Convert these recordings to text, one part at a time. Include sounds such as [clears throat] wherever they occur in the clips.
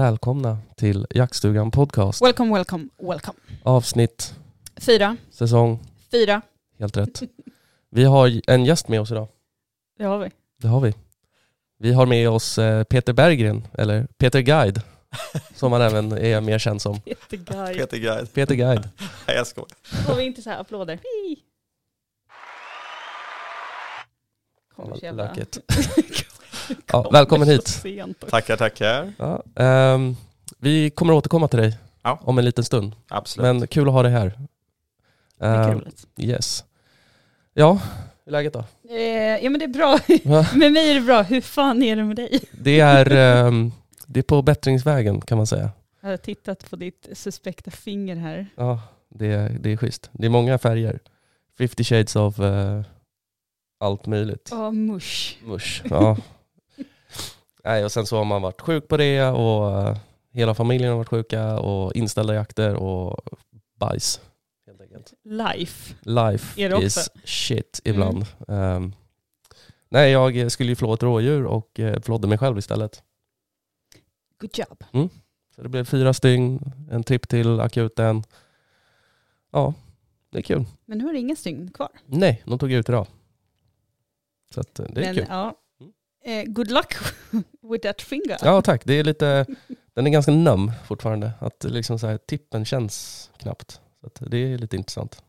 Välkomna till Jaktstugan Podcast. Welcome, welcome, welcome. Avsnitt, Fyra, säsong, fyra. helt rätt. Vi har en gäst med oss idag. Det har vi. Det har vi. Vi har med oss eh, Peter Berggren, eller Peter Guide, som han även är mer känd som. Peter Guy. Peter Guide. Peter Guide. [laughs] Nej, jag skojar. Får vi inte så här applåder? Hej. [laughs] Ja, välkommen hit. Tackar, tackar. Ja, ehm, vi kommer återkomma till dig Ja. om en liten stund. Absolut. Men kul att ha dig här. Mycket Ehm, roligt. yes. Ja, hur är läget då? Eh, ja men det är bra. [laughs] Med mig är det bra. Hur fan är det med dig? Det är, ehm, det är på bättringsvägen kan man säga. Jag har tittat på ditt suspekta finger här. Ja, det, är- det är schysst. Det är många färger. 50 shades of eh, allt möjligt. Ja, mush. Mush. Ja. Nej, och sen så har man varit sjuk på det och eh, hela familjen har varit sjuka och inställda jakter och bajs. Helt enkelt. Life. Life Är is shit ibland. Ehm, nej, jag skulle ju flå ett rådjur och uh, flådde mig själv istället. Good job. Så det blev fyra stygn, en tripp till akuten. Ja, det är kul. Men nu har du ingen stygn kvar. Nej, de tog ut idag. Så eh, det är Men kul. ja. Eh, good luck [laughs] with that finger. Ja tack, det är lite, den är ganska nöm fortfarande. Att liksom så här, tippen känns knappt. Så det är lite intressant.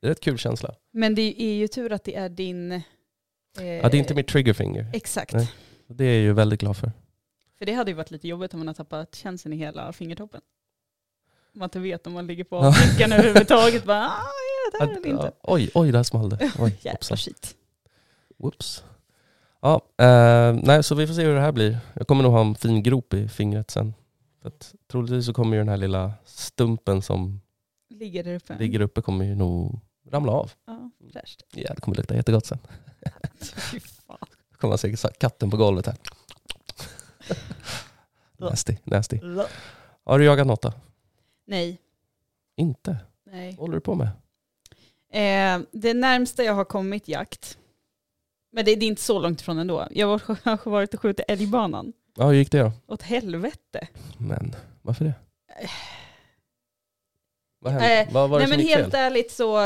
Det är rätt kul känsla. Men det är ju tur att det är din... Eh, Ja, det är inte mitt triggerfinger. Exakt. Nej. Det är jag ju väldigt glad för. För det hade ju varit lite jobbigt om man har tappat känseln i hela fingertoppen. Om man inte vet om man ligger på Ja. avtryckaren överhuvudtaget. [laughs] Bara, ah, är jag där eller Ja, inte? oj, oj, där small det. [laughs] Jävla shit. Whoops. Ja, eh, nej, så vi får se hur det här blir. Jag kommer nog ha en fin grop i fingret sen. För att, troligtvis så kommer ju den här lilla stumpen som Ligger där uppe. ligger uppe kommer ju nog ramla av. Ja, fräscht. Ja, det kommer lukta jättegott sen. Fy fan. Då kommer man säkert sa- katten på golvet här. [laughs] nasty, nasty. Har du jagat något då? Nej. Inte? Nej. Vad håller du på med? Eh, det närmsta jag har kommit jakt, men det, det är inte så långt ifrån ändå. Jag [laughs] har varit och skjutit älgbanan. Ja, hur gick det då? Åt helvete. Men varför det? Vad hände? Vad var det Nej som men gick helt fel? ärligt så,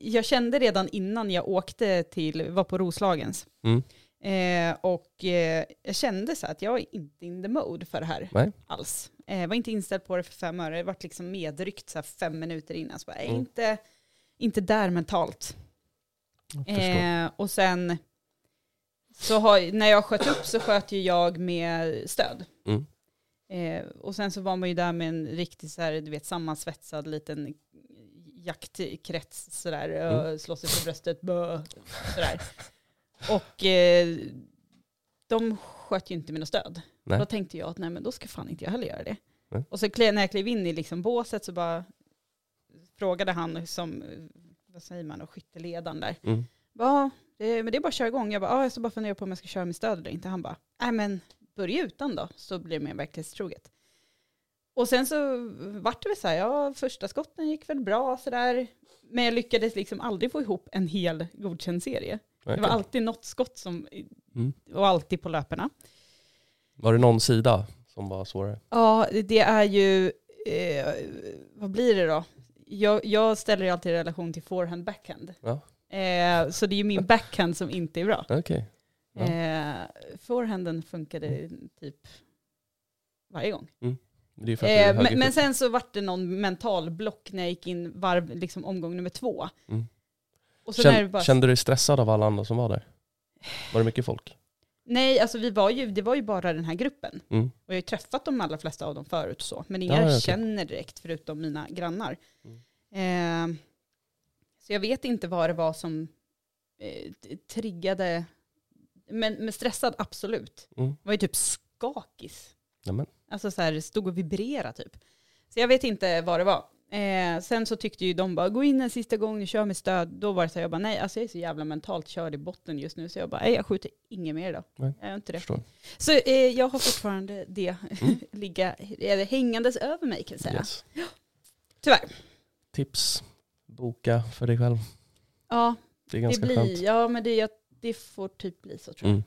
jag kände redan innan jag åkte till, var på Roslagens. Mm. Eh, och eh, jag kände så att jag är inte in the mode för det här Nej. alls. Eh, var inte inställd på det för fem öre, jag var liksom medryckt så fem minuter innan. Så bara, Mm. inte, inte där mentalt. Eh, och sen, så har, när jag sköt upp så sköt ju jag med stöd. Mm. Eh, och sen så var man ju där med en riktigt så här, du vet, sammansvetsad liten jaktkrets sådär, Mm. och slå sig på bröstet, bö, sådär. Och eh, de sköt ju inte med något stöd. Nej. Då tänkte jag att nej men då ska fan inte jag heller göra det. Nej. Och så när jag klev in i liksom båset så bara frågade han som, vad säger man, och skytteledaren där. Mm. Ja, det, men det är bara att köra igång. Jag bara, ja, jag ska bara fundera på om jag ska köra med stöd eller inte. Han bara, nej men börja utan då, så blir det mer verklighetstroget. Och sen så vart det väl så här, ja första skotten gick väl bra sådär. Men jag lyckades liksom aldrig få ihop en hel godkänd serie. Det var alltid något skott som, Mm. och alltid på löperna. Var det någon sida som var svårare? Ja, det är ju, eh, vad blir det då? Jag, jag ställer ju alltid i relation till forehand backhand. Ja. Eh, så det är ju min backhand som inte är bra. Okej. Ja. Eh, forehanden funkade typ varje gång. Är Eh, men, men sen så vart det någon mental block när jag gick in varv, liksom omgång nummer två. Mm. Kände, bara, kände du dig stressad av alla andra som var där? Var det mycket folk? Nej, alltså vi var ju, det var ju bara den här gruppen. Mm. Och jag har ju träffat de allra flesta av dem förut så. Men inga ja, jag känner direkt förutom mina grannar. Mm. Eh, så jag vet inte vad det var som eh, triggade. Men, men stressad, absolut. Mm. Var ju typ skakis. Nämen. Alltså så här, stod och vibrera typ. Så jag vet inte vad det var. Eh, sen så tyckte ju de bara, gå in en sista gång, kör med stöd. Då var det så här, jag bara, nej, alltså jag är så jävla mentalt körd i botten just nu. Så jag bara, nej, jag skjuter inget mer idag. Nej, Jag gör inte det. Förstår. Så eh, jag har fortfarande det Mm. [laughs] ligga, eller hängandes över mig kan jag säga. Yes. Tyvärr. Tips, boka för dig själv. Ja, Det är det ganska blir, skönt. ja men det, jag, det får typ bli så tror jag. Mm.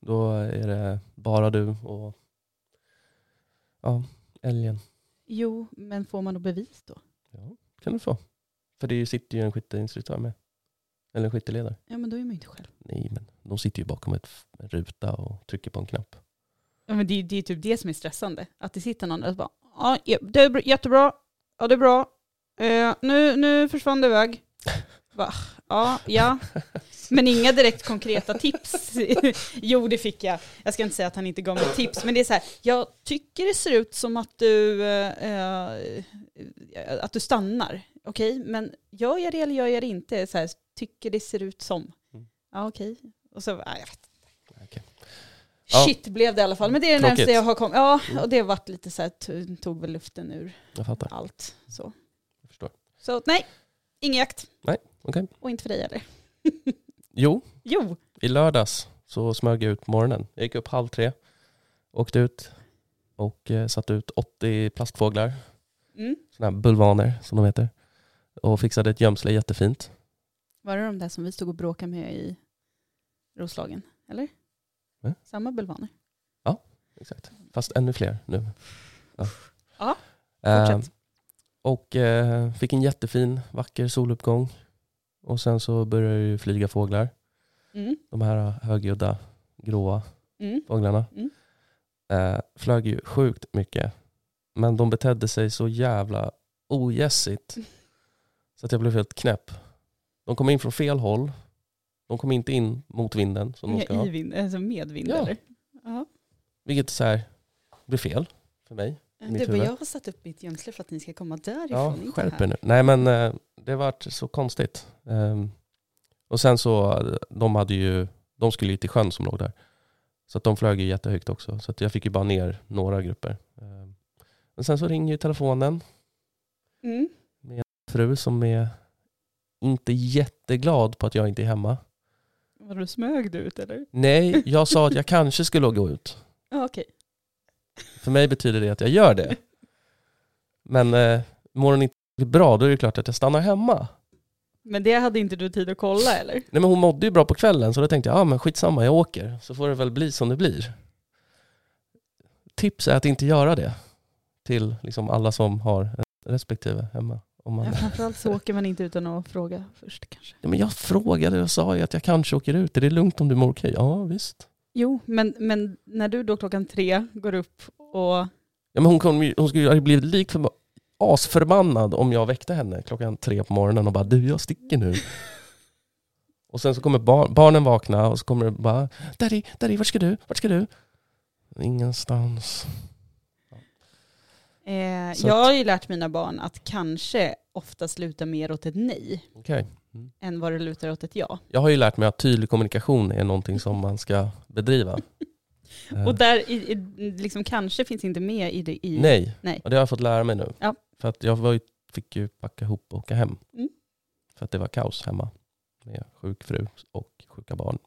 Då är det bara du och ja, älgen. Jo, men får man då bevis då? Ja, kan du få. För det sitter ju en skytteinstruktör med. Eller en skytteledare. Ja men då är man ju inte själv. Nej, men de sitter ju bakom ett, en ruta och trycker på en knapp. Ja men det, det är typ det som är stressande. Att det sitter någon och bara, ja det är bra- jättebra, ja det är bra, eh, nu, nu försvann det iväg. Va? Ja, ja. Men inga direkt konkreta tips. [laughs] jo, det fick jag. Jag ska inte säga att han inte gav mig tips, men det är så här, jag tycker det ser ut som att du, eh, eh, att du stannar. Okej, men gör jag det eller gör jag det inte? Så här, tycker det ser ut som. Mm. Ja, okej. Och så, ja, jag vet. Ja. Shit blev det i alla fall. Men det är det närmaste jag har kommit. Ja, Mm. och det varit lite så här, tog väl luften ur allt. Så. Så nej, ingen jakt. Okej. Och inte för dig heller. [laughs] Jo, Jo, i lördags så smög jag ut på morgonen. Jag gick upp halv tre, åkte ut och eh, satte ut 80 plastfåglar. mm. Sådana här bulvaner som de heter. Och fixade ett gömsle jättefint. var det de där som vi stod och bråkade med i Roslagen? Eller? Va? Samma bulvaner. Exakt. Fast ännu fler nu. Ja. Ja, Eh, fortsätt. Och eh, fick en jättefin, vacker soluppgång. Och sen så började det ju flyga fåglar. Mm. De här högljudda, gråa Mm. fåglarna. Mm. Eh, flög ju sjukt mycket. Men de betedde sig så jävla ogässigt. [laughs] Så att jag blev helt knäpp. De kom in från fel håll. De kom inte in mot vinden som de ska I vind, alltså med vind Ja. eller? Ja. Vilket så här, blir fel för mig. Det var huvud. jag har satt upp mitt gömsle för att ni ska komma därifrån. Ja, skärp er nu. Nej men eh, det vart så konstigt. Ehm, och sen så, eh, de hade ju, de skulle ju till sjön som låg där. Så att de flög ju jättehögt också. Så att jag fick ju bara ner några grupper. Ehm, men sen så ringer ju telefonen. Mm. Fru som är inte jätteglad på att jag inte är hemma. Var du smög du ut eller? Nej, jag sa att jag kanske skulle gå ut. [laughs] Ja, okej. För mig betyder det att jag gör det. Men eh, mår hon inte bra, då är det klart att jag stannar hemma. Men det hade inte du tid att kolla eller? Nej men hon mådde ju bra på kvällen så då tänkte jag, ja ah, men skitsamma jag åker så får det väl bli som det blir. Tips är att inte göra det till liksom alla som har en respektive hemma. Om man... Ja, framförallt så åker man inte utan att fråga först kanske. ja, men jag frågade och sa ju att jag kanske åker ut, är det lugnt om du mår okej? Ja visst. Jo, men, men när du då klockan tre går upp och... Ja, men hon, kom, hon skulle ju blivit lik för asförbannad om jag väckte henne klockan tre på morgonen och bara du jag sticker nu. och sen så kommer bar barnen vakna och så kommer det bara Daddy, Daddy, vart ska du? Vart ska du? Ingenstans. Eh, jag har ju lärt mina barn att kanske ofta sluta mer åt ett nej Okej. än vad det lutar åt ett ja. Jag har ju lärt mig att tydlig kommunikation är någonting som man ska bedriva. [laughs] Och där i, i, liksom kanske finns inte med i det i... nej. Nej. och det har jag fått lära mig nu. Ja. För att jag var ju, fick ju packa ihop och åka hem. Mm. För att det var kaos hemma med sjuk fru och sjuka barn.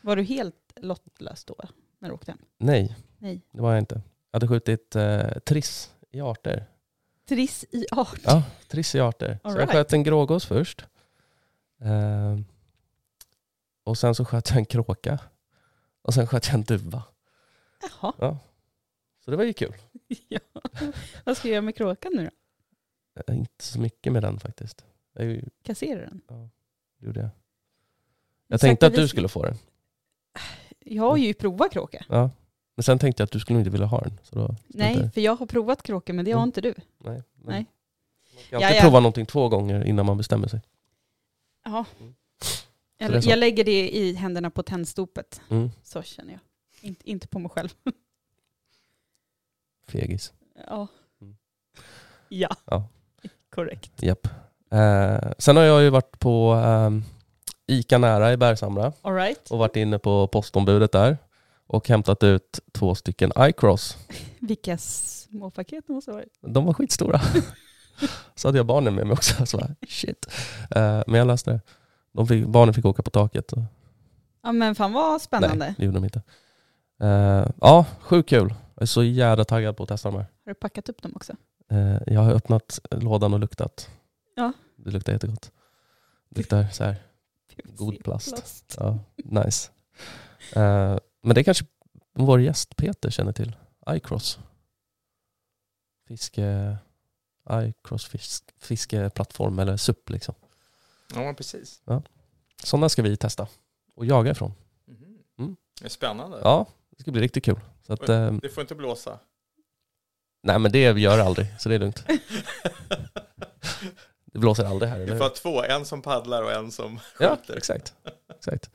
Var du helt lottlös då när du åkte hem? Nej, Nej. det var jag inte. Jag hade skjutit eh, triss i arter. Triss i art. Ja, triss i arter. All så jag right. sköt en grågås först. Eh, och sen så sköt jag en kråka. Och sen sköt jag en duva. Jaha. Så det var ju kul. [laughs] ja. Vad ska jag göra med kråkan nu då? Eh, inte så mycket med den faktiskt. Jag ju- Kasserar den? gjorde jag. Jag tänkte att du skulle få den. Jag har ju provat kråka. Ja. Men sen tänkte jag att du skulle inte vilja ha den. Så då Nej, struntade för jag har provat kråka men det har Mm. inte du. jag. Nej. Nej. Man ska alltid Ja, ja. prova någonting två gånger innan man bestämmer sig. Ja. är Jag, jag lägger det i händerna på tändstopet. Mm. Så känner jag. Inte, inte på mig själv. [laughs] Fegis. Ja. Mm. Ja. Ja. Korrekt. Japp. Eh, sen har jag ju varit på ehm, Ica Nära i Bergshamra All right. och varit inne på postombudet där och hämtat ut två stycken iCross. [laughs] Vilka små paket det måste ha varit. De var skitstora. [laughs] så hade jag barnen med mig också. Så bara, shit. Eh, men jag löste det. De fick, barnen fick åka på taket. Ja men fan vad spännande. nej, det gjorde de inte. Eh, ja, sjukt kul. Jag är så jävla taggad på att testa de här. Har du packat upp dem också? Eh, jag har öppnat lådan och luktat. Ja. Det luktar jättegott. Det luktar så här. God plast. Ja, nice. Men det kanske vår gäst Peter känner till. iCross. Fiske... iCross fisk, fiskeplattform eller SUP liksom. Ja, precis. Sådana ska vi testa och jaga ifrån. Mm. Det är spännande. Ja, det ska bli riktigt kul. Så att, eh, Det får inte blåsa. nej men det gör det aldrig, så det är lugnt. [laughs] Det blåser aldrig här, Vi får ha två, en som paddlar och en som Ja, skjuter. exakt. exakt.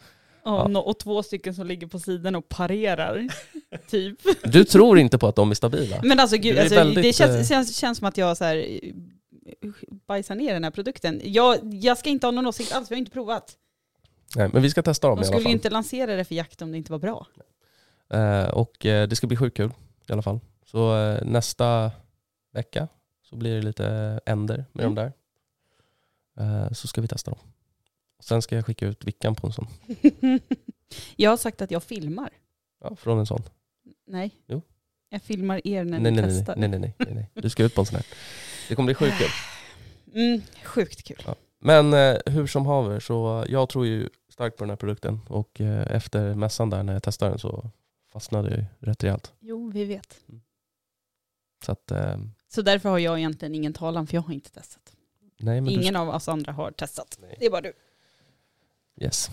Ja, Och två stycken som ligger på sidan och parerar. [laughs] typ. Du tror inte på att de är stabila? Men alltså gud, Det alltså, väldigt, det känns, eh, känns, känns som att jag så här, eh, bajsar ner den här produkten. Jag, jag ska inte ha någon åsikt alls, vi har inte provat. Nej, men vi ska testa dem De i alla skulle fall. ju inte lansera det för jakt om det inte var bra. Eh, och eh, det ska bli sjukt kul i alla fall. Så eh, nästa vecka så blir det lite änder med Mm. de där. Eh, så ska vi testa dem. Sen ska jag skicka ut vickan på en sån. [laughs] jag har sagt att jag filmar. Ja, från en sån. Nej. Jo. Jag filmar er när Nej ni nej testar. nej, nej, nej, nej, nej. Du ska ut på en sån här. Det kommer bli sjukt kul. [sighs] Mm, sjukt kul. Men eh, hur som haver, så jag tror ju starkt på den här produkten och eh, efter mässan där när jag testade den så fastnade jag ju rätt rejält. Jo, vi vet. Så att, eh, Så därför har jag egentligen ingen talan, för jag har inte testat. nej men Ingen du, av oss andra har testat. Nej. Det är bara du. Yes.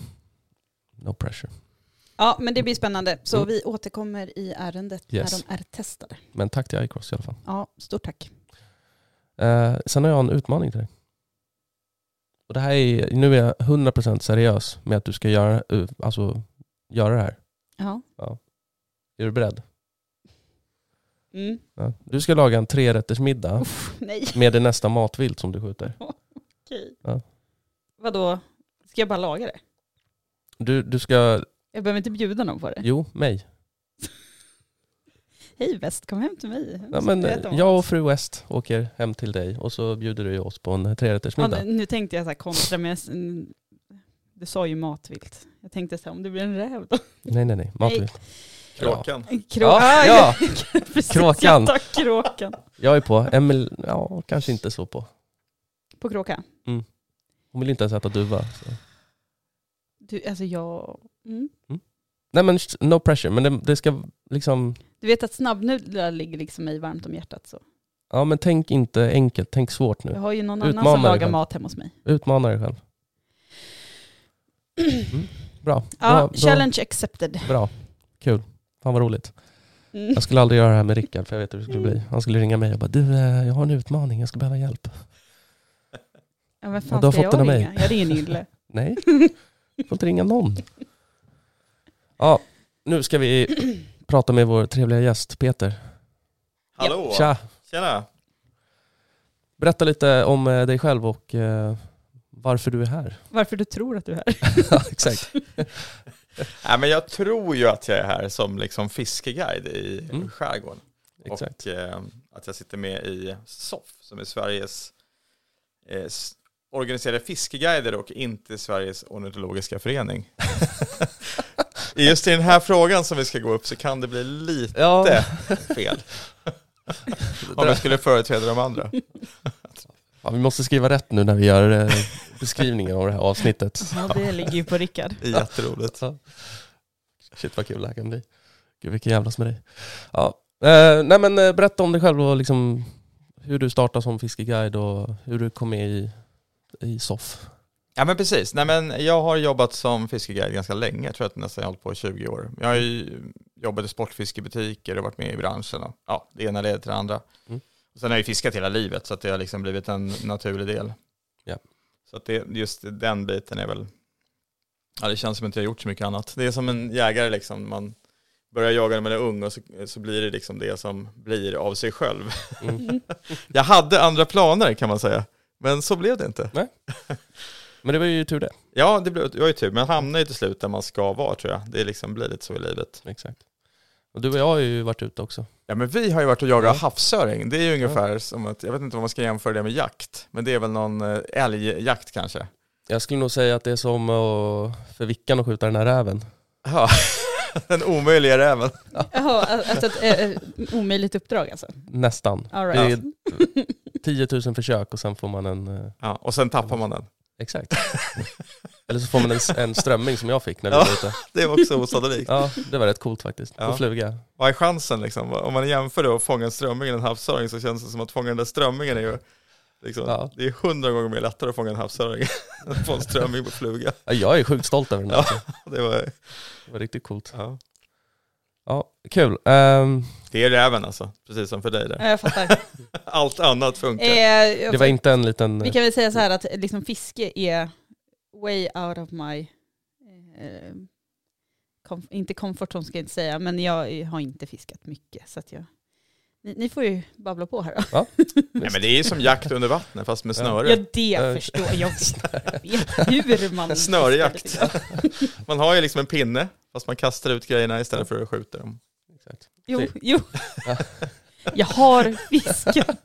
No pressure. Ja, men det blir spännande. Så Mm. vi återkommer i ärendet Yes. när de är testade. Men tack till iCross i alla fall. Ja, stort tack. Eh, sen har jag en utmaning till dig. Och det här är, nu är jag 100% seriös med att du ska göra, eh, alltså, göra det här. Ja. Är du beredd? Mm. Ja. Du ska laga en trerättersmiddag Uff, med det nästa matvilt som du skjuter. [laughs] okej. Ja. Vadå? Ska jag bara laga det? Du, du ska, Jag behöver inte bjuda någon på det. jo, mig. [laughs] Hej väst, kom hem till mig. Ja, men, jag och fru West åker hem till dig och så bjuder du oss på en ja, trerättersmiddag. nu, nu tänkte jag så här kontra med... mm, Du sa ju matvilt. Jag tänkte så här, om det blir en räv då? Nej, nej, nej. Matvilt. Kråkan. En krå- Ja, ja. [laughs] Precis, Kråkan. Jag kråkan. Jag är på. Emil, ja, kanske inte så på. På kråka? Hon vill inte ens äta duva. Så. Du, alltså jag... Mm. Nej men no pressure, men det, det ska liksom, Du vet att snabbnudlar ligger liksom mig varmt om hjärtat så. ja men tänk inte enkelt, tänk svårt Jag nu. har ju någon Utmana annan som lagar själv. mat hemma hos mig. Utmana dig själv. [clears throat] Mm. Bra. Ja, då- challenge accepted. Bra. Kul. Fan vad roligt. Mm. Jag skulle aldrig göra det här med Rickard för jag vet hur det skulle bli. Han skulle ringa mig och bara du, eh, jag har en utmaning, jag skulle behöva hjälp. Ja, men Ja, fan du har ska fått den av jag mig. ringa? Jag ringer Nille. Nej, du får inte ringa någon. Ja, nu ska vi prata med vår trevliga gäst Peter. Hallå! Tja! Tjena! Berätta lite om eh, dig själv och eh, varför du är här. Varför du tror att du är här. [laughs] ja, exakt. [laughs] Nej, men jag tror ju att jag är här som liksom fiskeguide i Mm. skärgården. exakt. Och eh, att jag sitter med i SOF som är Sveriges eh, organiserade fiskeguider och inte Sveriges ornitologiska förening. [laughs] Just i den här frågan som vi ska gå upp så kan det bli lite Ja, fel. [laughs] Om jag skulle företräda de andra. ja, vi måste skriva rätt nu när vi gör eh, beskrivningen av det här avsnittet. Ja, det ligger ju på Rickard. [laughs] Jätteroligt. Ja. Shit vad kul det här kan bli. Gud vilken jävlas med dig. Ja. Eh, nej men eh, berätta om dig själv och liksom hur du startade som fiskeguide och hur du kom med i, i SOF. Ja men precis, Nej, men jag har jobbat som fiskeguide ganska länge, jag tror att jag nästan har hållit på i 20 år. Jag har jobbat i sportfiskebutiker och varit med i branschen och ja, det ena leder till det andra. Mm. Och sen har jag ju fiskat hela livet så att det har liksom blivit en naturlig del. Ja. Så att det, just den biten är väl Ja, det känns som att jag har gjort så mycket annat. Det är som en jägare liksom, man börjar jaga när man är ung och så, så blir det liksom det som blir av sig själv. Mm. [laughs] Jag hade andra planer kan man säga, men så blev det inte. Men det var ju tur det. Ja, det, blev, det var ju tur, men hamnar ju till slut där man ska vara tror jag. Det liksom blir lite så i livet. Exakt. Och du och jag har ju varit ute också. Ja, men vi har ju varit och jagat Ja. havsöring. Det är ju ungefär som att, jag vet inte vad man ska jämföra det med jakt, men det är väl någon eh, älgjakt kanske. Jag skulle nog säga att det är som att, för Vickan att skjuta den här räven. Ja, [laughs] den omöjliga räven. Jaha, alltså ett eh, eh, omöjligt uppdrag alltså. Nästan. All Det right. är 10 000 försök och sen får man en... eh, Ja, och sen tappar man den. Exakt. [laughs] Eller så får man en, en strömming som jag fick när vi var ute. [laughs] Det var också osannolikt. Ja, det var rätt coolt faktiskt. På Ja. fluga. Vad är chansen liksom? Om man jämför då att fånga en strömming och en havsöring så känns det som att fånga den där strömmingen är ju liksom, Ja. det är hundra gånger mer lättare att fånga en havsöring [laughs] än att få en strömming på fluga. Ja, jag är sjukt stolt över den där. Ja. Det var, Det var riktigt coolt. ja. Ja, kul. Ehm, det är räven alltså, precis som för dig där. Ja, jag fattar. [laughs] Allt annat funkar. Eh, jag det var inte en liten... Vi kan väl säga så här att liksom fiske är way out of my, eh, kom, inte comfort zone ska jag inte säga, men jag har inte fiskat mycket. Så att jag, ni, ni får ju babbla på här då. [laughs] Nej, men det är ju som jakt under vattnet fast med Ja. snöre. Ja det förstår jag. [laughs] Jag vet hur man [laughs] snörjakt. Man har ju liksom en pinne fast man kastar ut grejerna istället för att skjuta dem. Exakt. Jo, Se. jo. Jag har fiskat.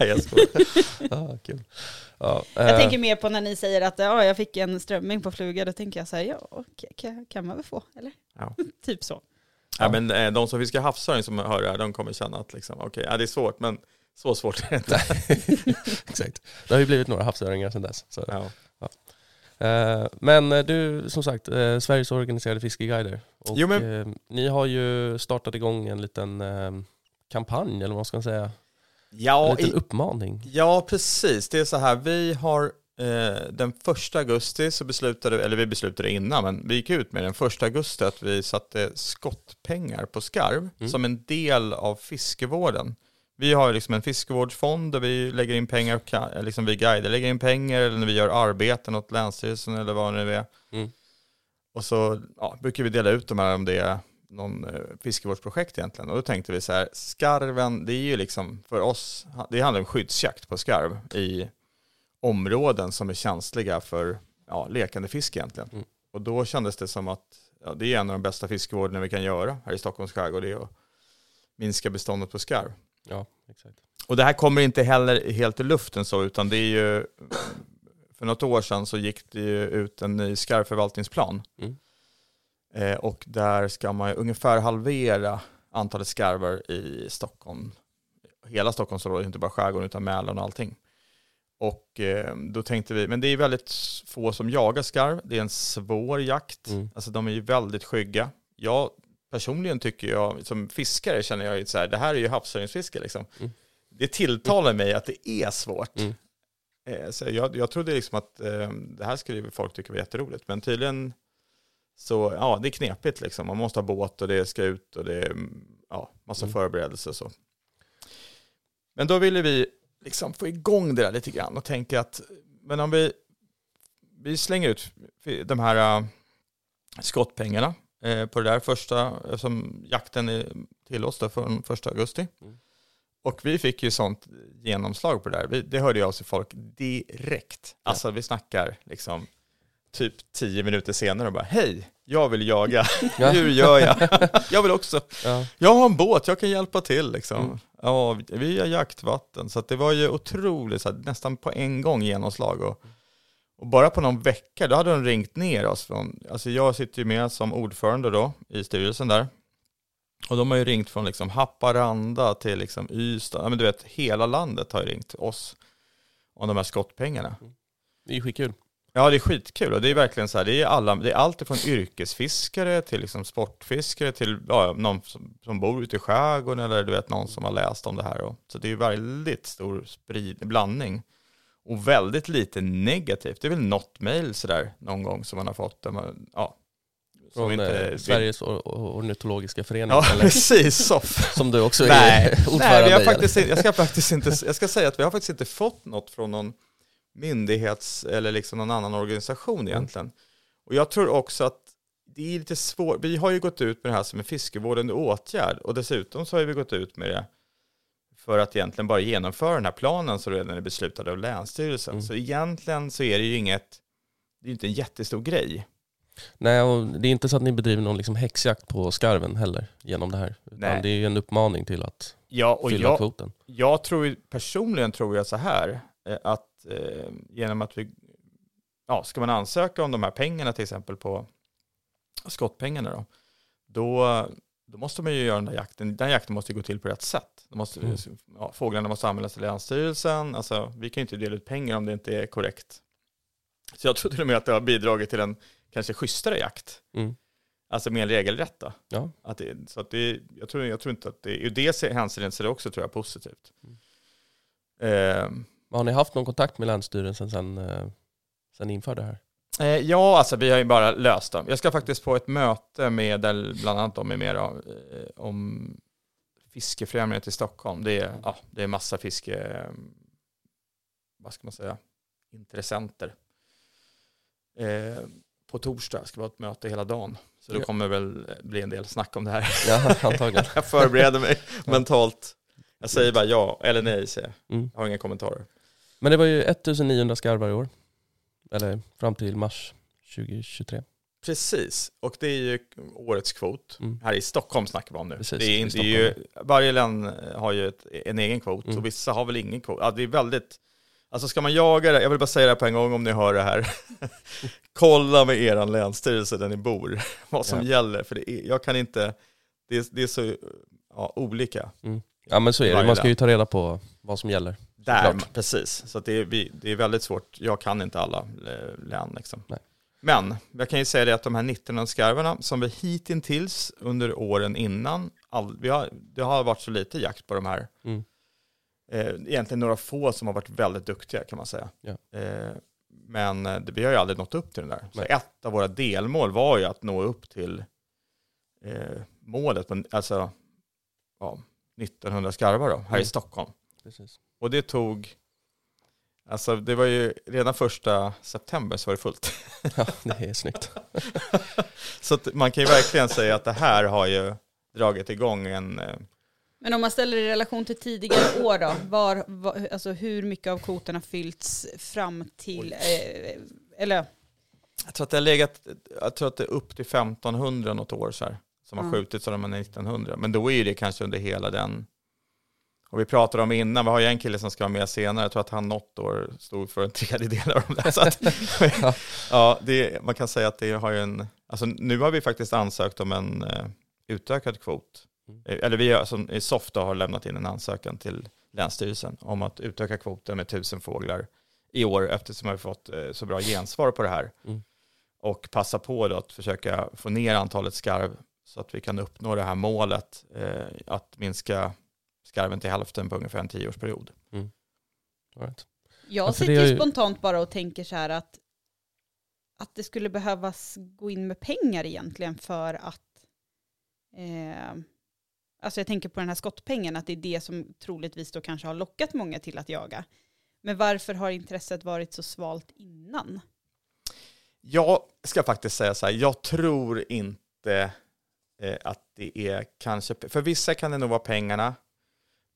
Nej, jag skojar. Ja, kul. Ja, Jag eh, tänker mer på när ni säger att ja, jag fick en strömming på fluga, då tänker jag så här, ja, kan, kan man väl få, eller? Ja. typ så. Ja, men eh, de som fiskar havsöring som hör det här, de kommer känna att liksom, okej, ja, det är svårt, men så svårt är det inte. [laughs] Exakt. Det har ju blivit några havsöringar sedan dess. Så. Ja. Eh, men eh, du, som sagt, Sveriges organiserade fiskeguider. Och, Jo, men- ni har ju startat igång en liten kampanj, eller vad man ska säga. Ja, en liten i, uppmaning. ja, precis. Det är så här, vi har den första augusti så beslutade, eller vi beslutade innan, men vi gick ut med den första augusti att vi satte skottpengar på skarv Mm. som en del av fiskevården. Vi har liksom en fiskevårdsfond där vi lägger in pengar, eh, liksom vi guider lägger in pengar eller när vi gör arbeten åt Länsstyrelsen eller vad det nu är. Mm. Och så ja, brukar vi dela ut de här om det är någon eh, fiskevårdsprojekt egentligen. Och då tänkte vi så här, skarven, det är ju liksom för oss, det handlar om skyddsjakt på skarv i områden som är känsliga för ja, lekande fisk egentligen. Mm. Och då kändes det som att ja, det är en av de bästa fiskevårdarna vi kan göra här i Stockholms skärgård, det är att minska beståndet på skarv. Ja, exakt. Och det här kommer inte heller helt i luften så, utan det är ju, för något år sedan så gick det ju ut en ny skarvförvaltningsplan. Mm. Eh, och där ska man ungefär halvera antalet skarvar i Stockholm. Hela Stockholmsområdet, inte bara skärgården utan Mälaren och allting. Och eh, då tänkte vi, men det är väldigt få som jagar skarv, det är en svår jakt, Mm. alltså de är ju väldigt skygga. Jag personligen tycker jag, som fiskare känner jag ju så här, det här är ju havsöringsfiske liksom. Mm. Det tilltalar mig att det är svårt. Mm. Eh, så jag, jag trodde liksom att eh, det här skulle folk tycka var jätteroligt, men tydligen så, ja, det är knepigt liksom. Man måste ha båt och det ska ut och det är, mm, ja, massa Mm. förberedelser och så. Men då ville vi liksom få igång det där lite grann och tänka att, men om vi, vi slänger ut de här äh, skottpengarna eh, på det där första, som jakten är till oss från första augusti. Mm. Och vi fick ju sånt genomslag på det där. Vi, det hörde jag av sig folk direkt. Alltså vi snackar liksom typ tio minuter senare och bara hej, jag vill jaga. Ja. Hur gör jag? [laughs] jag vill också. Ja. Jag har en båt, jag kan hjälpa till liksom. Mm. Ja, vi- har jaktvatten. Så det var ju otroligt, här, nästan på en gång genomslag. Och, och bara på någon vecka, då hade de ringt ner oss från, alltså jag sitter ju med som ordförande då i styrelsen där. Och de har ju ringt från liksom Haparanda till liksom Ystad, ja, men du vet hela landet har ju ringt oss om de här skottpengarna. Det är ju skitkul. Ja, det är skitkul och det är verkligen så här, det är, alla, det är allt från yrkesfiskare till liksom sportfiskare till ja, någon som, som bor ute i skärgården eller du vet någon som har läst om det här. Och, så det är väldigt stor sprid, blandning och väldigt lite negativt. Det är väl något mejl sådär någon gång som man har fått. Där man, ja, som Från inte eh, Sveriges or- or- ornitologiska förening. Ja, eller, precis. Soff. [laughs] som du också Nej, är [laughs] ordförande Nej, vi har faktiskt, jag ska faktiskt inte, jag ska säga att vi har faktiskt inte fått något från någon myndighets eller liksom någon annan organisation egentligen. Och jag tror också att det är lite svårt. Vi har ju gått ut med det här som en fiskevårdande åtgärd och dessutom så har vi gått ut med det för att egentligen bara genomföra den här planen som redan är beslutad av Länsstyrelsen. Mm. Så egentligen så är det ju inget, det är inte en jättestor grej. Nej, och det är inte så att ni bedriver någon liksom häxjakt på skarven heller genom det här. Utan Nej. det är ju en uppmaning till att Ja, och fylla jag, kvoten. jag tror personligen tror jag så här, eh, att eh, genom att vi, ja, ska man ansöka om de här pengarna till exempel på skottpengarna då, då, då måste man ju göra den där jakten, den jakten måste ju gå till på rätt sätt. De måste, Mm. ja, fåglarna måste anmälas till Länsstyrelsen, alltså vi kan ju inte dela ut pengar om det inte är korrekt. Så jag tror till och med att det har bidragit till en kanske schysstare jakt. Mm. Alltså mer regelrätt då. Ja. Att det, så att det, jag, tror, jag tror inte att det, ur det hänseendet så är det också tror jag positivt. Mm. Eh, Har ni haft någon kontakt med Länsstyrelsen sen, eh, sen införde det här? eh, ja, alltså vi har ju bara löst dem. Jag ska faktiskt på ett möte med, där bland annat de är med eh, om fiskefrämjandet i Stockholm. Det är, ja, det är massa fiske, vad ska man säga, intressenter. Eh, på torsdag ska vi ha ett möte hela dagen. Så Ja. kommer det väl bli en del snack om det här. Ja, antagligen. [laughs] Jag förbereder mig mentalt. Jag säger bara ja eller nej, säger jag. Mm. Jag har inga kommentarer. Men det var ju 1900 skarvar i år. Eller fram till mars 2023. Precis, och det är ju årets kvot. Mm. Här i Stockholm snackar vi om nu. Precis, det är, inte- det är ju, varje län har ju ett, en egen kvot Mm. och vissa har väl ingen kvot. Ja, det är väldigt, alltså ska man jaga det, jag vill bara säga det här på en gång om ni hör det här. [laughs] Kolla med er länsstyrelse där ni bor, [laughs] vad som Ja. gäller. För det är, jag kan inte, det är, det är så ja, olika. Ja men så är det, man ska ju ta reda på vad som gäller. Där, Såklart. precis. Så det, är, vi, det är väldigt svårt. Jag kan inte alla eh, län. Liksom. Men jag kan ju säga det att de här 19 skarvarna som vi hittills under åren innan, all, vi har, det har varit så lite jakt på de här. Mm. Eh, egentligen några få som har varit väldigt duktiga kan man säga. Ja. Eh, men eh, det, vi har ju aldrig nått upp till den där. Så Nej. ett av våra delmål var ju att nå upp till eh, målet, på, alltså ja, 1900 skarvar då, här Mm. i Stockholm. Precis. Och det tog, alltså det var ju redan första september så var det fullt. [laughs] Ja, det är snyggt. [laughs] Så att man kan ju verkligen säga att det här har ju dragit igång en, eh, Men om man ställer det i relation till tidigare år då, var, var, alltså hur mycket av kvoten har fyllts fram till, eh, eller jag tror att det har legat, jag tror att det är upp till 1500 något år så här, som har Ja. skjutits av de här 1900. Men då är ju det kanske under hela den, och vi pratade om innan, vi har ju en kille som ska vara med senare, jag tror att han något år stod för en tredjedel av de där. Så att, [laughs] [laughs] ja, det, man kan säga att det har ju en, alltså nu har vi faktiskt ansökt om en eh, utökad kvot. Mm. Eller vi har, som i Softa har lämnat in en ansökan till Länsstyrelsen om att utöka kvoten med tusen fåglar i år eftersom vi har fått eh, så bra gensvar på det här. Mm. Och passa på då att försöka få ner antalet skarv så att vi kan uppnå det här målet eh, att minska skarven till hälften på ungefär en tioårsperiod. All right. jag Ja, för sitter ju- spontant bara och tänker så här att, att det skulle behövas gå in med pengar egentligen för att, eh, alltså jag tänker på den här skottpengen, att det är det som troligtvis då kanske har lockat många till att jaga. Men varför har intresset varit så svalt innan? Jag ska faktiskt säga så här, jag tror inte eh, att det är kanske, för vissa kan det nog vara pengarna,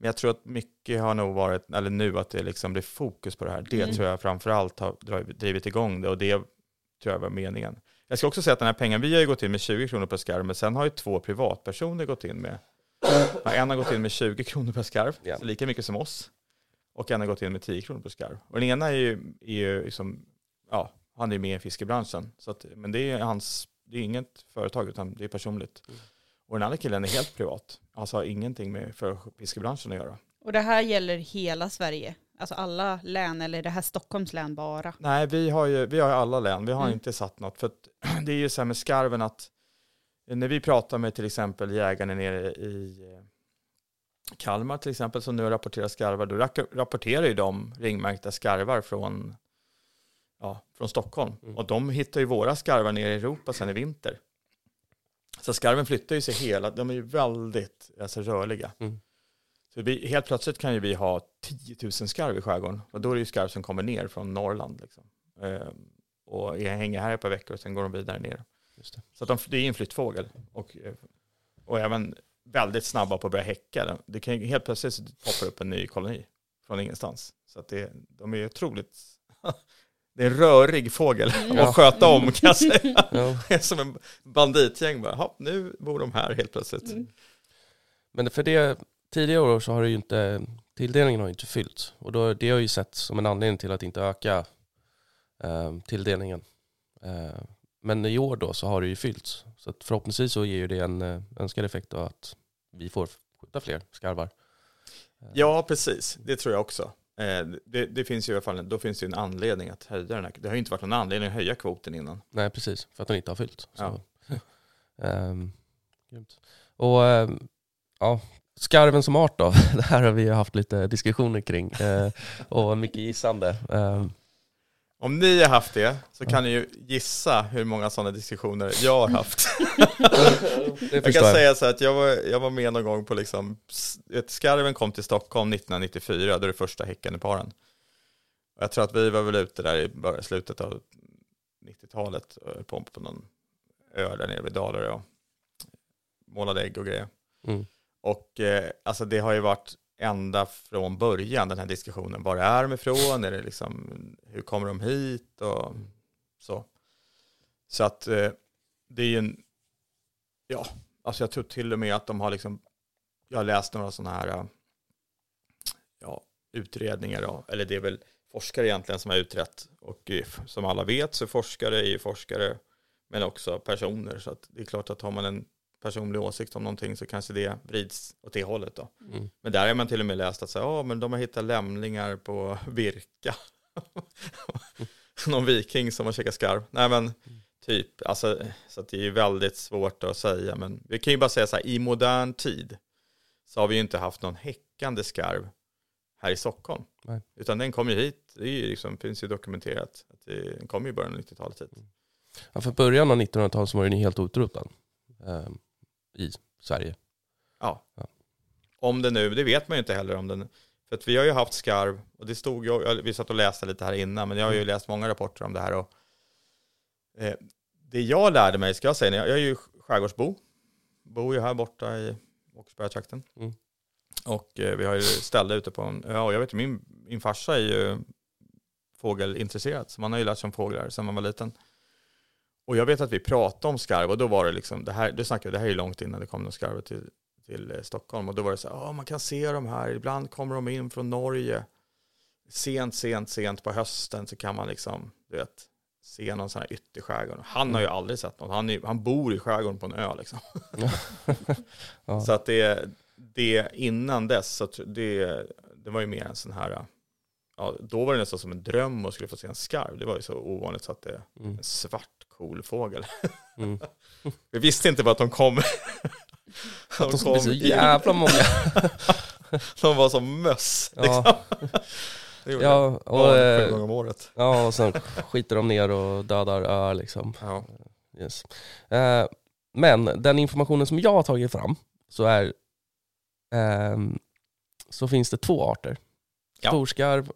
men jag tror att mycket har nog varit, eller nu att det liksom blir fokus på det här. Det Mm. tror jag framförallt har drivit- igång det och det tror jag var meningen. Jag ska också säga att den här pengen, vi har ju gått in med 20 kronor per skarv, men sen har ju två privatpersoner gått in med, ja, en har gått in med 20 kronor per skarv, så lika mycket som oss, och en har gått in med 10 kronor per skarv. Och den ena är ju, är ju liksom, ja, han är med i fiskebranschen, så att, men det är hans, det är inget företag utan det är personligt. Mm. Och den andra killen är helt privat, alltså har ingenting med för fiskebranschen att göra. Och det här gäller hela Sverige, alltså alla län, eller är det här Stockholms län bara? Nej, vi har ju vi har ju alla län. Vi har Mm. inte satt något. För att, [clears throat] det är ju så här med skarven att när vi pratar med till exempel jägarna nere i eh, Kalmar till exempel som nu rapporterar skarvar, då rapporterar ju de ringmärkta skarvar från, ja, från Stockholm. Mm. Och de hittar ju våra skarvar nere i Europa sen i vinter. Så skarven flyttar ju sig hela, de är ju väldigt alltså, rörliga. Mm. Så vi, helt plötsligt kan ju vi ha 10 000 skarv i skärgården. Och då är det ju skarv som kommer ner från Norrland. Liksom. Eh, och är- hänger här ett par veckor och sen går de vidare ner. Just det. Så de, det är en flyttfågel och, eh, och även väldigt snabba på att börja häcka. Det kan helt plötsligt poppar upp en ny koloni från ingenstans. Så att det, de är otroligt, [laughs] det är en rörig fågel Mm. att sköta om kan jag säga. [laughs] Ja. Som en banditgäng bara, "Jaha, nu bor de här helt plötsligt. Mm. Men för det, tidigare år så har det ju inte, tilldelningen har ju inte fyllt. Och då, det har ju sett som en anledning till att inte öka eh, tilldelningen. Eh, men i år då så har det ju fyllts. Så att förhoppningsvis så ger ju det en eh, önskad effekt då att vi får skjuta fler skarvar. Ja, precis. Det tror jag också. Eh, det, det finns ju i alla fall, då finns det ju en anledning att höja den här. Det har ju inte varit någon anledning att höja kvoten innan. Nej, precis. För att den inte har fyllt. Så. Ja. [laughs] Ehm. Och ehm, ja, skarven som art då? [laughs] Det här har vi haft lite diskussioner kring. eh, och mycket gissande. Om ni har haft det så kan ni ju gissa hur många sådana diskussioner jag har haft. [laughs] Jag kan jag. säga så att jag var, jag var med någon gång på liksom, ett skarven kom till Stockholm 1994, då är det första häckande paren. Och jag tror att vi var väl ute där i början- slutet av 90-talet, och höll på på någon ö där nere vid Dalarö och målade ägg och grejer. Mm. Och eh, alltså det har ju varit ända från början den här diskussionen. Var är de ifrån? Är det liksom, hur kommer de hit? Och så. Så att eh, det är ju en, ja, alltså jag tror till och med att de har liksom, jag har läst några sådana här, ja, utredningar då, eller det är väl forskare egentligen som har utrett. Och eh, som alla vet så forskare är ju forskare, men också personer. Så att det är klart att har man en personlig åsikt om någonting så kanske det vrids åt det hållet då. Mm. Men där har man till och med läst att så, ja, men de har hittat lämningar på [laughs] Virka. Någon viking som har käkat skarv. Nej men typ, alltså, så att det är väldigt svårt att säga. Men vi kan ju bara säga så här, i modern tid så har vi ju inte haft någon häckande skarv här i Stockholm. Nej. Utan den kom ju hit, det ju liksom, finns ju dokumenterat. Att det, den kom ju i början av 90-talet hit. Ja, för början av 1900-talet så var den ju helt utrotad i Sverige. Ja. Ja. Om det nu, det vet man ju inte heller om den. För att vi har ju haft skarv, och det stod ju, jag- vi satt och läste lite här innan, men jag har ju läst många rapporter om det här. Och, eh, det jag lärde mig, ska jag säga, jag, jag är ju skärgårdsbo, bor ju här borta i Åkersbergatrakten. Mm. Och eh, vi har ju ställe ute på en ö, och jag vet min, min farsa är ju fågelintresserad, så man har ju lärt sig om fåglar sedan man var liten. Och jag vet att vi pratade om skarv och då var det liksom, det här, du snackade, det här är ju långt innan det kom någon skarv till, till eh, Stockholm och då var det så här, "Ja, man kan se de här, ibland kommer de in från Norge. Sent, sent, sent på hösten så kan man liksom, du vet, se någon sån här ytterskärgård. Han har ju aldrig sett något, han, är, han bor i skärgården på en ö liksom. [laughs] Ja. Så att det, det innan dess, så det, det var ju mer en sån här, ja, då var det nästan som en dröm att skulle få se en skarv. Det var ju så ovanligt så att det, Mm. en svart cool fågel. [laughs] Mm. [laughs] Vi visste inte bara [laughs] att de kom. Att de skulle bli så jävla många. De var som möss. Liksom. Ja, Det gjorde ja, och, Barn eh, sju gånger om året. ja, och sen skiter de ner och dödar öar liksom. Ja. Yes. Eh, men den informationen som jag har tagit fram så är ehm, så finns det två arter. Ja. Storskarv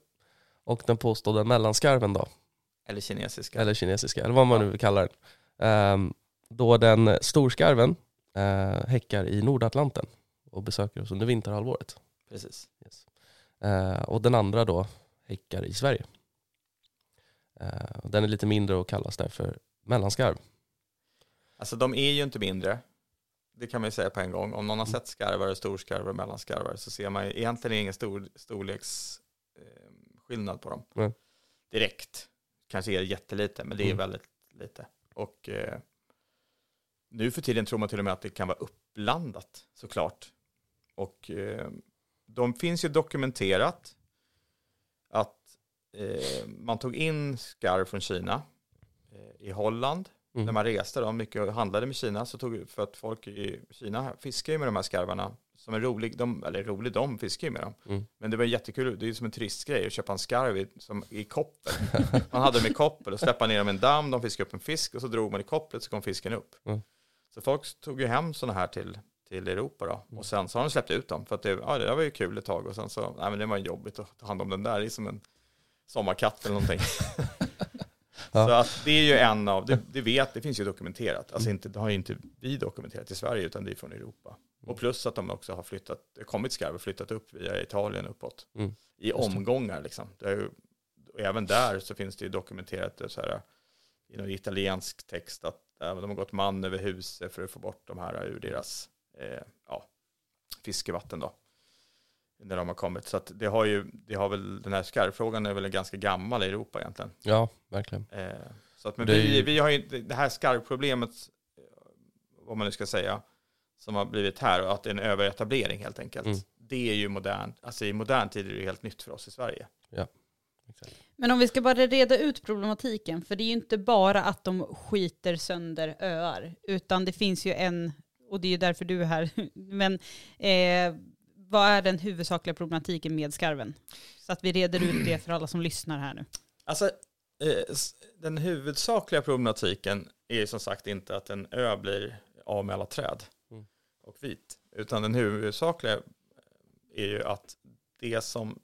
och den påstådda mellanskarven då, Eller kinesiska. eller kinesiska, eller vad man nu vill kalla den. Ehm, då den storskarven eh, häckar i Nordatlanten och besöker oss under vinterhalvåret. Precis. Yes. Eh, och den andra då häckar i Sverige. Och den är lite mindre och kallas därför mellanskarv. Alltså de är ju inte mindre. Det kan man ju säga på en gång. Om någon har Mm. sett skarvar, storskarvar och mellanskarvar så ser man ju egentligen ingen stor storleksskillnad eh, på dem. Nej. Direkt. Kanske är jättelite, men det är Mm. väldigt lite. Och eh, nu för tiden tror man till och med att det kan vara uppblandat såklart. Och eh, de finns ju dokumenterat att eh, man tog in skarv från Kina eh, i Holland Mm. när man reste då, mycket och handlade med Kina, så tog, för att folk i Kina fiskar ju med de här skarvarna som är rolig, de, eller rolig, de fiskar ju med dem. Mm. Men det var jättekul, det är ju som en turistgrej att köpa en skarv i, som, i koppel. [laughs] Man hade dem i koppel och släppa ner dem i en damm, de fiskade upp en fisk och så drog man i kopplet så kom fisken upp. Mm. Så folk tog ju hem sådana här till, till Europa då. Och sen så har de släppt ut dem för att det, ja, det där var ju kul ett tag och sen så, nej men det var jobbigt att ta hand om den där, det är som en sommarkatt eller någonting. [laughs] Ja. Så att det är ju en av, det, det vet, det finns ju dokumenterat. Alltså inte, det har ju inte vi dokumenterat i Sverige utan det är från Europa. Och plus att de också har flyttat, kommit skarv och flyttat upp via Italien uppåt. Mm. I omgångar liksom. Ju, och även där så finns det ju dokumenterat så här, i någon italiensk text att de har gått man över huset för att få bort de här ur deras eh, ja, fiskevatten då. När de har kommit. Så att det har ju, det har väl, den här skarvfrågan är väl ganska gammal i Europa egentligen. Ja, verkligen. Eh, så att, men Det vi, vi har ju inte, det här skarvproblemet, eh, vad man nu ska säga, som har blivit här, och att det är en överetablering helt enkelt. Mm. Det är ju modern, alltså i modern tid är det helt nytt för oss i Sverige. Exakt. Men om vi ska bara reda ut problematiken, för det är ju inte bara att de skiter sönder öar, utan det finns ju en, och det är ju därför du är här, [laughs] men eh, vad är den huvudsakliga problematiken med skarven? Så att vi reder ut det för alla som lyssnar här nu. Alltså, eh, den huvudsakliga problematiken är som sagt inte att en ö blir av med alla träd Mm. och vit, utan den huvudsakliga är ju att det som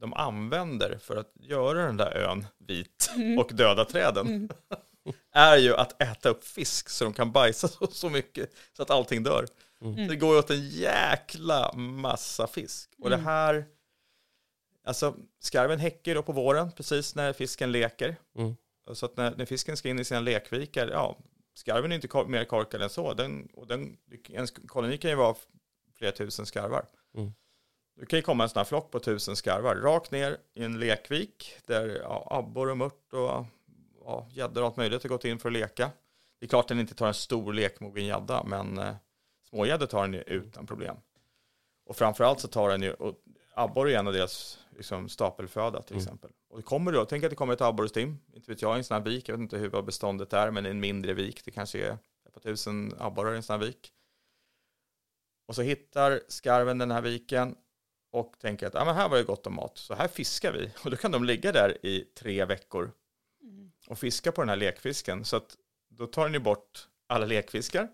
de använder för att göra den där ön vit och döda träden Mm. [laughs] är ju att äta upp fisk så de kan bajsa [laughs] så, så mycket så att allting dör. Mm. Det går åt en jäkla massa fisk. Och det Mm. här, alltså skarven häcker då på våren precis när fisken leker. Mm. Så att när, när fisken ska in i sina lekvikar, ja, skarven är inte kor- mer korkad än så. Den, och den, en koloni kan ju vara flera tusen skarvar. Mm. Det kan ju komma en sån här flock på tusen skarvar rakt ner i en lekvik där ja, abborre och mört och ja, gäddor och allt möjligt har gått in för att leka. Det är klart den inte tar en stor lekmogen gädda, men eh, smågäddor tar den ju utan problem. Och framförallt så tar den ju, och abborre är en av deras liksom, stapelföda till Mm. exempel. Och det kommer då, tänk att det kommer ett abborrestim, inte vet jag, i en sån här vik, jag vet inte hur vad beståndet är, men i en mindre vik, det kanske är ett par tusen abborrar i en sån här vik. Och så hittar skarven den här viken och tänker att ah, men här var det gott om mat, så här fiskar vi. Och då kan de ligga där i tre veckor och fiska på den här lekfisken. Så att då tar den ju bort alla lekfiskar.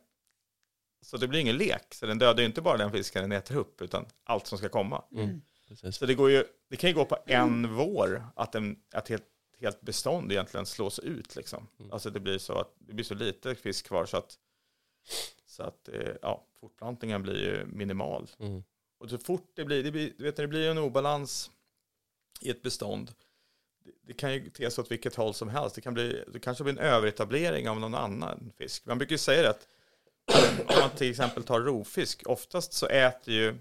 Så det blir ingen lek. Så den dödar ju inte bara den fisken den äter upp, utan allt som ska komma. Mm. Precis. Så det, går ju, det kan ju gå på en vår att, en, att helt, helt bestånd egentligen slås ut. Liksom. Mm. Alltså det blir, så att, det blir så lite fisk kvar så att, så att eh, ja, fortplantningen blir ju minimal. Mm. Och så fort det blir, det blir, du vet det blir en obalans i ett bestånd, det, det kan ju te sig åt vilket håll som helst. Det, kan bli, det kanske blir en överetablering av någon annan fisk. Man brukar ju säga det att om man till exempel tar rovfisk, oftast så äter ju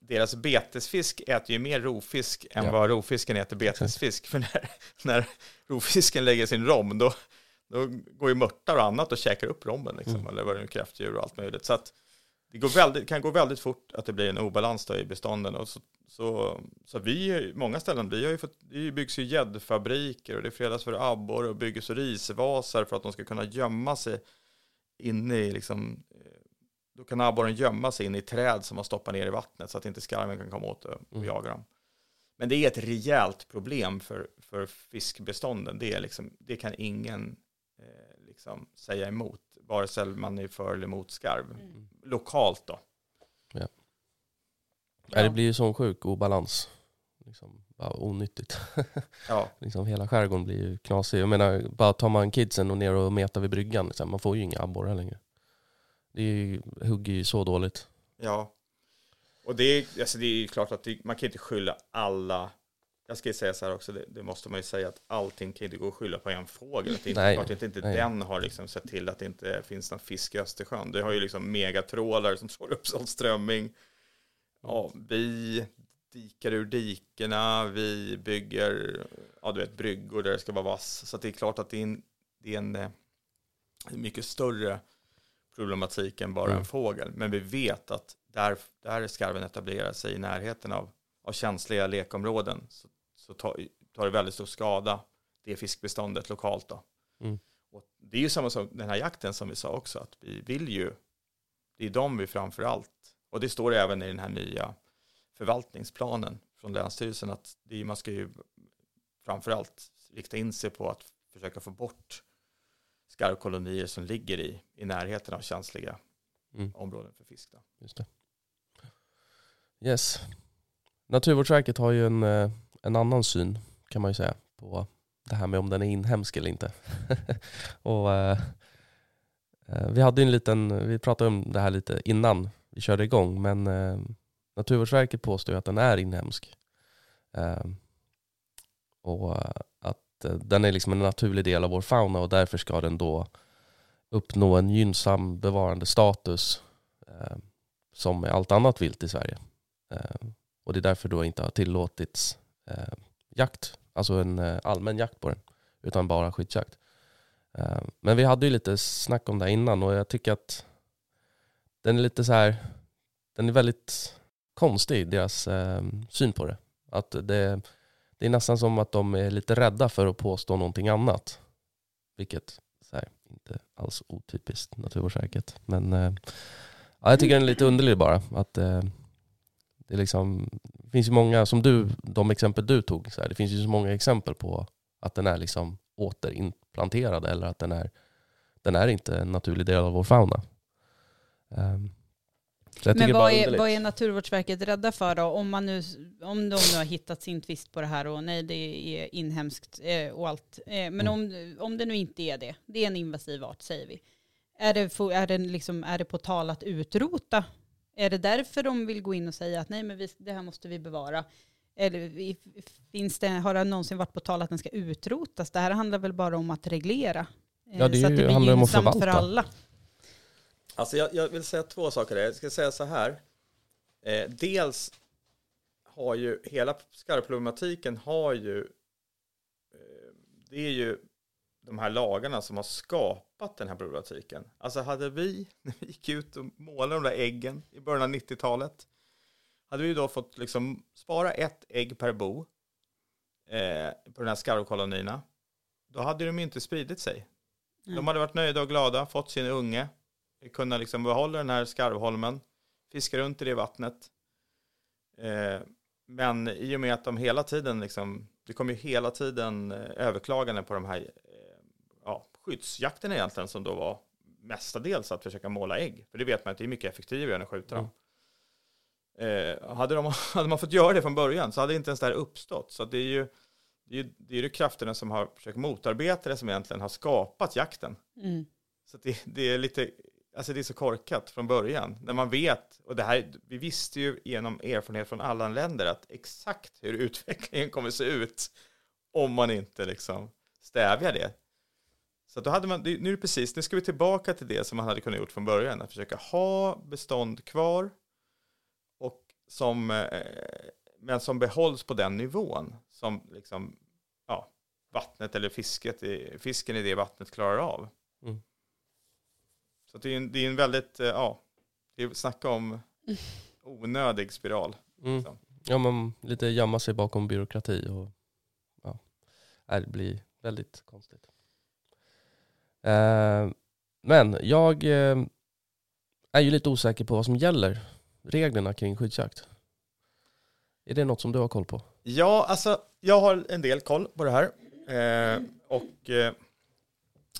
deras betesfisk äter ju mer rovfisk än Ja. vad rovfisken äter betesfisk. För när, när rovfisken lägger sin rom, då, då går ju mörtar och annat och käkar upp rommen, liksom, Mm. eller vad det nu är, kräftdjur och allt möjligt. Så att det går väldigt, kan gå väldigt fort att det blir en obalans i bestånden. Och så, så, så vi, många ställen, vi har ju fått, det byggs ju gäddfabriker och det fredas för abborre och byggs risvasar för att de ska kunna gömma sig inne i liksom, eh, då kan abborren gömma sig in i träd som man stoppar ner i vattnet så att inte skarven kan komma åt och och Mm. jaga dem. Men det är ett rejält problem för, för fiskbestånden. Det, är liksom, det kan ingen eh, liksom säga emot, vare sig man är för eller emot skarv. Mm. Lokalt då. Nej, det blir ju sån sjuk obalans. Liksom, bara onyttigt. [laughs] Ja, liksom, hela skärgården blir ju knasig. Jag menar, bara tar man kidsen och ner och metar vid bryggan, liksom, man får ju inga abborrar längre. Det är ju, hugger ju så dåligt. ja. Och det är, alltså det är ju klart att det, man kan inte skylla alla jag ska säga så här också, det, det måste man ju säga att allting kan inte gå att skylla på en fågel. Att inte, Nej, klart att inte nej. den har liksom sett till att det inte finns någon fisk i Östersjön. Det har ju liksom megatrålare som slår upp sån strömming. Ja, vi dikar ur dikena, vi bygger ja, du vet, bryggor där det ska vara vass. Så det är klart att det är en, det är en eh, mycket större problematik än bara Mm. en fågel. Men vi vet att där, där skarven etablerar sig i närheten av, av känsliga lekområden så, så tar, tar det väldigt stor skada det fiskbeståndet lokalt. Då. Mm. Och det är ju samma sak den här jakten som vi sa också, att vi vill ju, det är de vi framför allt, och det står även i den här nya förvaltningsplanen från Länsstyrelsen, att det man ska ju framför allt rikta in sig på att försöka få bort skarvkolonier som ligger i, i närheten av känsliga Mm. områden för fisk. Då. Just det. Yes. Naturvårdsverket har ju en, eh, en annan syn kan man ju säga på det här med om den är inhemsk eller inte. [laughs] och, eh, eh, vi hade en liten, vi pratade om det här lite innan vi körde igång, men eh, Naturvårdsverket påstår ju att den är inhemsk. Ehm, eh, och att eh, den är liksom en naturlig del av vår fauna och därför ska den då uppnå en gynnsam bevarande status eh, som med allt annat vilt i Sverige. Eh, och det är därför då inte har tillåtits eh, jakt, alltså en eh, allmän jakt på den, utan bara skyddsjakt. Eh, men vi hade ju lite snack om det här innan och jag tycker att den är lite så här, den är väldigt konstig, deras eh, syn på det. Att det, det är nästan som att de är lite rädda för att påstå någonting annat. Vilket så här, inte alls otypiskt Naturvårdsverket. Men eh, ja, jag tycker den är lite underlig bara. Att eh, det, är liksom, det finns ju många, som du, de exempel du tog, så här, det finns ju så många exempel på att den är liksom återimplanterad eller att den är, den är inte en naturlig del av vår fauna. Um, men vad är, vad är Naturvårdsverket rädda för då? Om, man nu, om de nu har hittat sin twist på det här och nej det är inhemskt eh, och allt. Eh, men Mm. om, om det nu inte är det, det är en invasiv art säger vi. Är det, är det, liksom, är det på tal att utrota? Är det därför de vill gå in och säga att nej men vi, det här måste vi bevara? Eller finns det, har det någonsin varit på tal att den ska utrotas? Det här handlar väl bara om att reglera. eh, Ja, det är så att det blir handlar om att gynnsamt för förvalta. alla. Alltså jag, jag vill säga två saker där. Jag ska säga så här. Eh, dels har ju hela skarvproblematiken har ju eh, det är ju de här lagarna som har skapat den här problematiken. Alltså hade vi, [laughs] när vi gick ut och målade de där äggen i början av 90-talet, hade vi då fått liksom spara ett ägg per bo eh, på de här skarvkolonierna, då hade de inte spridit sig. De hade varit nöjda och glada, fått sin unge, kunna liksom behålla den här skarvholmen, fiska runt i det vattnet. Eh, men i och med att de hela tiden, liksom, det kommer ju hela tiden eh, överklaganden på de här eh, ja, skyddsjakterna egentligen som då var mestadels att försöka måla ägg. För det vet man att det är mycket effektivare än att skjuta dem. Eh, hade, de, [laughs] hade man fått göra det från början så hade inte ens det här uppstått. Så det är ju det är, ju- det är ju krafterna som har försökt motarbeta det som egentligen har skapat jakten. Mm. Så det, det är lite, alltså det är så korkat från början. När man vet, och det här, vi visste ju genom erfarenhet från alla länder att exakt hur utvecklingen kommer se ut om man inte liksom stävjar det. Så då hade man, nu är det precis, nu ska vi tillbaka till det som man hade kunnat gjort från början, att försöka ha bestånd kvar och som, eh, men som behålls på den nivån som liksom, ja, vattnet eller fisket, fisken i det vattnet klarar av. Mm. Så det är en, det är en väldigt, eh, ja, det är snacka om onödig spiral. Mm. liksom. Ja, men lite gömma sig bakom byråkrati och ja, det blir väldigt konstigt. Eh, men jag eh, är ju lite osäker på vad som gäller, reglerna kring skyddsjakt. Är det något som du har koll på? Ja, alltså jag har en del koll på det här. Eh, och eh,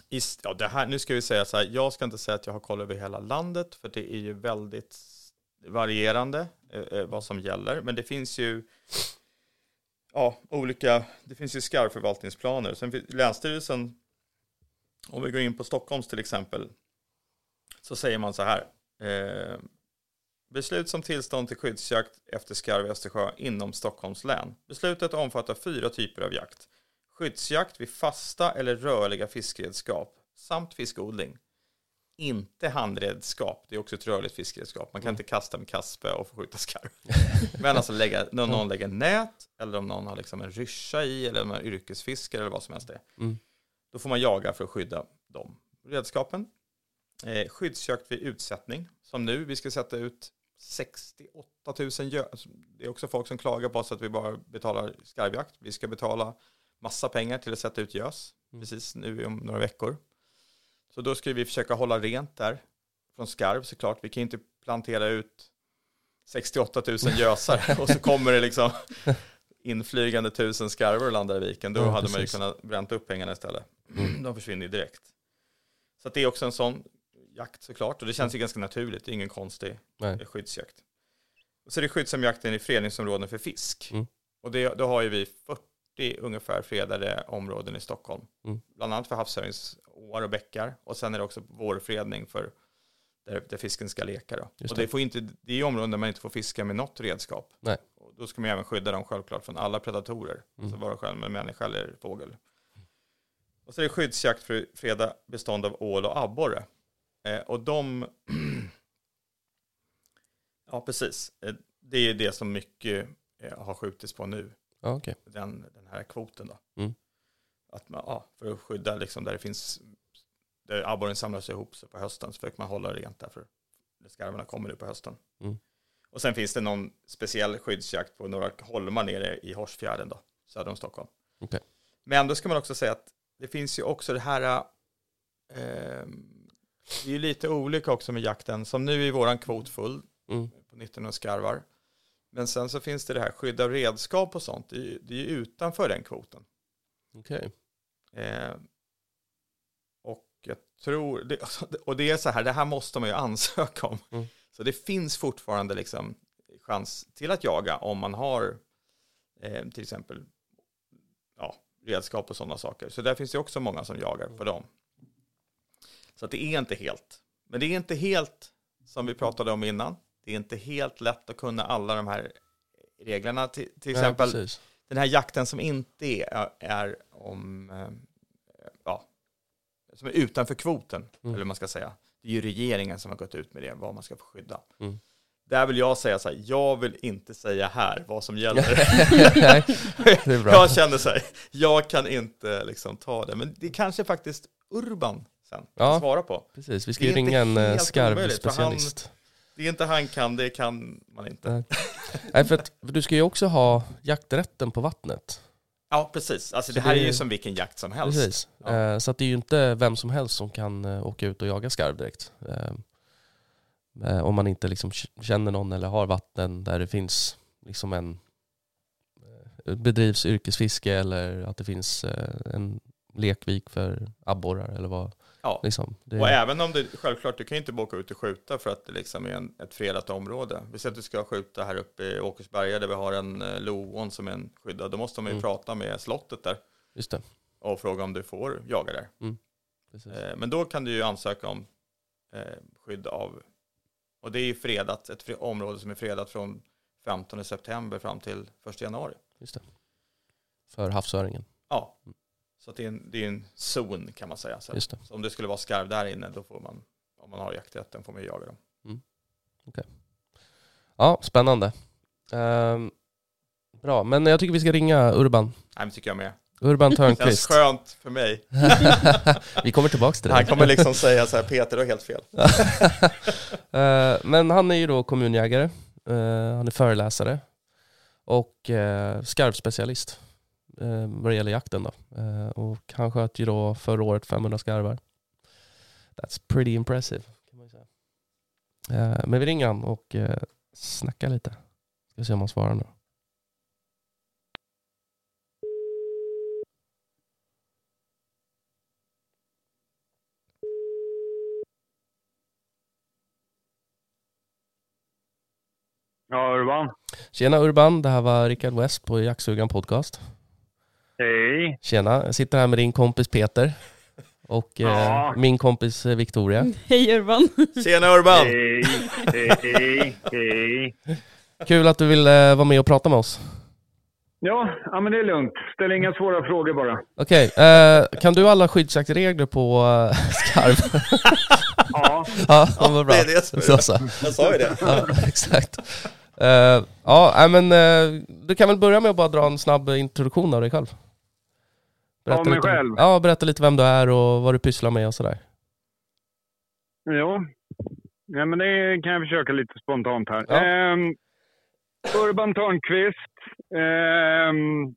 i, ja, det här, nu ska vi säga så här, jag ska inte säga att jag har koll över hela landet, för det är ju väldigt varierande eh, eh, vad som gäller. Men det finns ju ja, olika, det finns ju skarvförvaltningsplaner. Sen finns, Länsstyrelsen, om vi går in på Stockholms till exempel, så säger man så här. Eh, Beslut som tillstånd till skyddsjakt efter skarv i Östersjö inom Stockholms län. Beslutet omfattar fyra typer av jakt. Skyddsjakt vid fasta eller rörliga fiskeredskap samt fiskodling. Inte handredskap, det är också ett rörligt fiskeredskap. Man kan inte kasta med kastspö och få skjuta skarv. [laughs] Men alltså lägga, när någon lägger nät, eller om någon har liksom en ryscha i, eller om man yrkesfiskare eller vad som helst det är. Mm. Då får man jaga för att skydda de redskapen. Eh, skyddsjakt vid utsättning, som nu, vi ska sätta ut 68 000 gö- alltså, Det är också folk som klagar på oss att vi bara betalar skarvjakt. Vi ska betala massa pengar till att sätta ut gös, Mm. precis nu om några veckor. Så då ska vi försöka hålla rent där från skarv såklart. Vi kan inte plantera ut 68 000 [laughs] gösar och så kommer det liksom inflygande tusen skarvar och landar i viken. Då Ja, hade man ju precis. kunnat bränt upp pengarna istället. Mm. De försvinner ju direkt. Så det är också en sån jakt såklart. Och det känns ju ganska naturligt. Det är ingen konstig Nej. skyddsjakt. Och så är det skyddsam jakten i fredningsområden för fisk. Mm. Och det, då har ju vi ungefär fredade områden i Stockholm. Mm. Bland annat för havsöringsåar och bäckar. Och sen är det också vårfredning för där, där fisken ska leka. Då. Just Och det. det, får inte, det är områden där man inte får fiska med något redskap. Nej. Och då ska man även skydda dem självklart från alla predatorer. Mm. Så vara själv med människa eller fågel. Och så är det skyddsjakt för att freda bestånd av ål och abborre. Eh, och de... [clears throat] ja, precis. Eh, det är det som mycket eh, har skjutits på nu. Ja, okej. Den, den här kvoten då. Mm. Att man, ja, för att skydda liksom där det finns, där abborren samlar sig ihop sig på hösten så försöker man hålla det rent där för skarvarna kommer nu på hösten. Mm. Och sen finns det någon speciell skyddsjakt på några holmar nere i Horsfjärden då, söder om Stockholm. Okej. Men då ska man också säga att det finns ju också det här, eh, det är ju lite olika också med jakten, som nu är våran kvot full Mm. på 19 skarvar. Men sen så finns det det här skydd av redskap och sånt, det är ju, det är ju utanför den kvoten. Okej. Eh, och jag tror, det, och det är så här, det här måste man ju [laughs] ansöka om. Mm. Så det finns fortfarande liksom chans till att jaga om man har eh, till exempel ja, redskap och sådana saker. Så där finns det också många som jagar på dem. Så det är inte helt, men det är inte helt som vi pratade om innan. Det är inte helt lätt att kunna alla de här reglerna. Till, till Ja, exempel precis. den här jakten som inte är, är om, eh, ja, som är utanför kvoten, Mm. eller man ska säga. Det är ju regeringen som har gått ut med det, vad man ska få skydda. Mm. Där vill jag säga så här, jag vill inte säga här vad som gäller. [laughs] Jag känner så här, jag kan inte liksom ta det, men det kanske faktiskt Urban sen Ja. svara på. Precis, vi ska ju ringa en eh, helt omöjligt, för han-. Det är inte han kan, det kan man inte. Nej. Nej, för, att, för du ska ju också ha jakträtten på vattnet. Ja, precis. Alltså Så det här det- är ju som vilken jakt som helst. Precis. Ja. Eh, så att det är ju inte vem som helst som kan eh, åka ut och jaga skarv direkt. Eh, om man inte liksom känner någon eller har vatten där det finns liksom en bedrivs yrkesfiske eller att det finns en lekvik för abborrar eller vad. Ja. Liksom. Det, Och även om det, självklart, du kan ju inte bara åka ut och skjuta för att det liksom är en, ett fredat område. Vi säger att du ska skjuta här uppe i Åkersberga där vi har en eh, loån som är en skyddad. Då måste man ju Mm. prata med slottet där Just det. och fråga om du får jaga där. Precis. Eh, men då kan du ju ansöka om eh, skydd av, och det är ju fredat, ett fre, område som är fredat från 15 september fram till 1 januari. Just det. För havsöringen. Ja, så det är en, det är en zon kan man säga. Så, Just det. så om det skulle vara skarv där inne, då får man, om man har jakträtten, får man ju jaga dem. Ja, spännande. Ehm, bra, men jag tycker vi ska ringa Urban. Nej, men tycker jag med. Urban [laughs] Känns Törnqvist. skönt för mig. [laughs] vi kommer tillbaka till det. Han kommer liksom säga så här, Peter du har helt fel. [laughs] Eh, men han är ju då kommunjägare, Eh, han är föreläsare och uh, skarvspecialist uh, vad det gäller jakten. Då. Eh, och han sköt ju då förra året 500 skarvar. That's pretty impressive. Kan man säga. Eh, men vi ringer han och uh, snackar lite. Ska se om han svarar nu. Ja, Urban. Tjena Urban, det här var Rickard West på Jaktsugan Podcast. Hej. Tjena, jag sitter här med din kompis Peter och eh, Ja. min kompis eh, Victoria. [laughs] Hej Urban. Tjena Urban! Hej. Hej. Hej. Kul att du vill eh, vara med och prata med oss. Ja, ja, men det är lugnt. Ställ inga svåra frågor bara. Okej, eh, kan du alla skyddsjaktregler på eh, skarv? [laughs] Ja, ja, vad bra. det är det som är så, så. Jag sa ju det. Ja, exakt. Eh, ja, men uh, du kan väl börja med att bara dra en snabb introduktion av dig själv. Av mig lite, själv? Ja, berätta lite vem du är och vad du pysslar med och sådär. ja. ja men det kan jag försöka lite spontant här. Ja. Ehm, Urban Törnqvist. Ehm,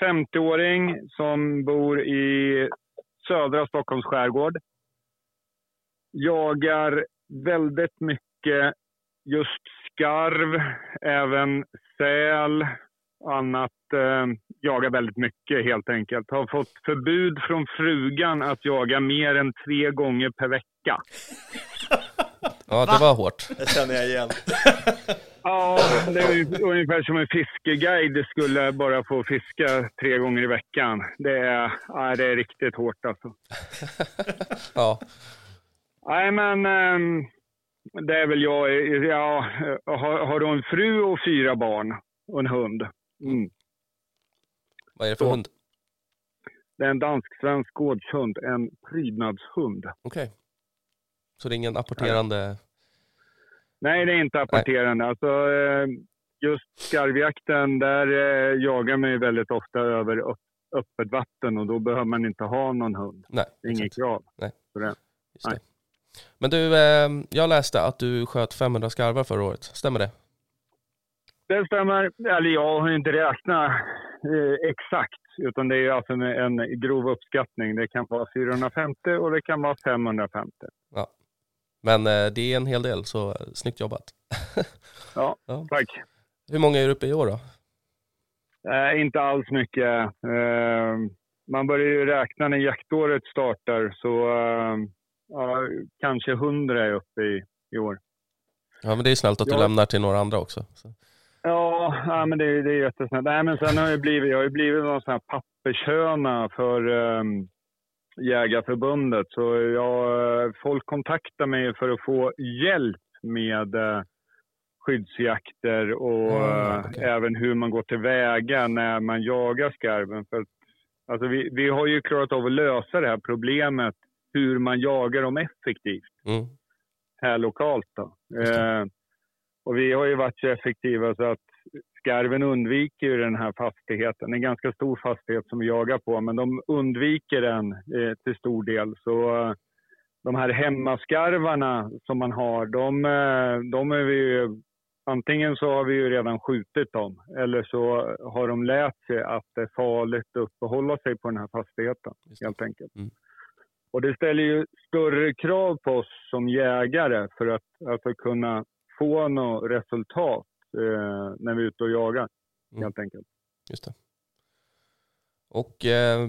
50-åring som bor i södra Stockholms skärgård. Jagar väldigt mycket just skarv, även säl annat. Eh, jagar väldigt mycket helt enkelt. Har fått förbud från frugan att jaga mer än tre gånger per vecka. [laughs] Ja, det var hårt. Det känner jag igen. [laughs] Ja, det är ungefär som en fiskeguide skulle bara få fiska tre gånger i veckan. Det är, ja, det är riktigt hårt alltså. [laughs] Ja, Nej, men ehm, det är väl jag. Ja, har, har du en fru och fyra barn och en hund? Mm. vad är det för Så. hund? Det är en dansk-svensk gårdshund, en prydnadshund. Okej. Så det är ingen apporterande... Nej, det är inte apporterande. Alltså, eh, just skarvjakten, där eh, jagar man ju väldigt ofta över upp, öppet vatten och då behöver man inte ha någon hund. Nej, Det är inget krav. Just det. Men du, eh, jag läste att du sköt 500 skarvar förra året. Stämmer det? Det stämmer. Eller jag har inte räknat eh, exakt, utan det är alltså en, en grov uppskattning. Det kan vara 450 och det kan vara 550. Men eh, det är en hel del, så eh, snyggt jobbat. Ja, [laughs] Ja. tack. Hur många är du uppe i år då? Eh, inte alls mycket. Eh, man börjar ju räkna när jaktåret startar, så eh, ja, kanske 100 är uppe i, i år. Ja, men det är snällt att du Ja. lämnar till några andra också. Så. Ja, ja men det, det är jättesnällt. Nej, men sen har jag blivit, jag har blivit någon sån här pappershöna för um, Jägarförbundet. Så jag, folk kontaktar mig för att få hjälp med eh, skyddsjakter och Ah, eh, okej. även hur man går tillväga när man jagar skarven. För att, alltså vi, vi har ju klarat av att lösa det här problemet hur man jagar dem effektivt Mm. här lokalt. Då. Eh, och vi har ju varit så effektiva så att skarven undviker ju den här fastigheten. En ganska stor fastighet som vi jagar på, men de undviker den eh, till stor del. Så eh, de här hemmaskarvarna som man har, de, eh, de är vi ju, antingen så har vi ju redan skjutit dem eller så har de lärt sig att det är farligt att uppehålla sig på den här fastigheten det. helt enkelt. Mm. Och det ställer ju större krav på oss som jägare för att alltså, kunna få något resultat eh, när vi är ute och jagar, Mm. helt enkelt. Just det. Och eh,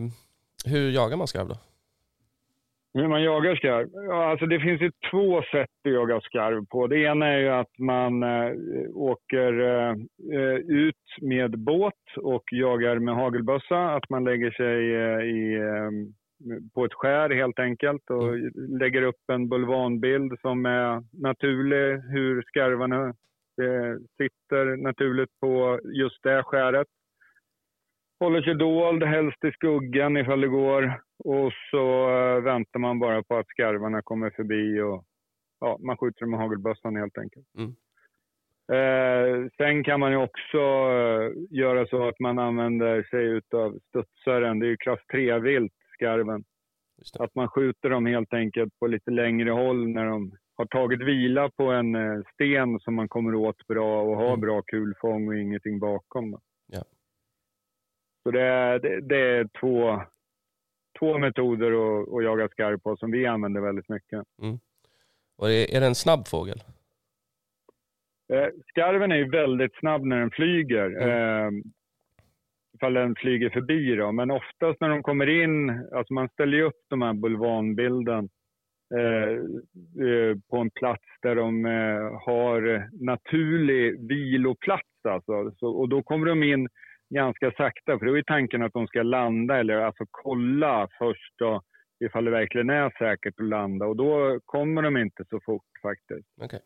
hur jagar man skarv då? Hur man jagar skarv? Ja, alltså det finns ju två sätt att jaga skarv på. Det ena är ju att man eh, åker eh, eh, ut med båt och jagar med hagelbössa. Att man lägger sig eh, i, eh, på ett skär helt enkelt och lägger upp en bulvanbild som är naturlig, hur skarvarna eh, sitter naturligt på just det skäret. Håller sig dold, helst i skuggan ifall det går. Och så eh, väntar man bara på att skarvarna kommer förbi och ja, man skjuter dem med hagelbössan helt enkelt. Mm. Eh, sen kan man ju också eh, göra så att man använder sig av studsaren. Det är ju klass 3-vilt, skarven. Att man skjuter dem helt enkelt på lite längre håll när de har tagit vila på en eh, sten som man kommer åt bra och har Mm. bra kulfång och ingenting bakom. Ja. Så det är, det, det är två, två metoder att, att jaga skarv på som vi använder väldigt mycket. Och är, är det en snabb fågel? Eh, skarven är ju väldigt snabb när den flyger. Mm. Eh, ifall den flyger förbi då. Men oftast när de kommer in, alltså man ställer ju upp de här bulvanbilden eh, eh, på en plats där de eh, har naturlig viloplats. Alltså. Så, och då kommer de in ganska sakta, för då är tanken att de ska landa eller alltså kolla först då, ifall det verkligen är säkert att landa. Och då kommer de inte så fort faktiskt. Okej.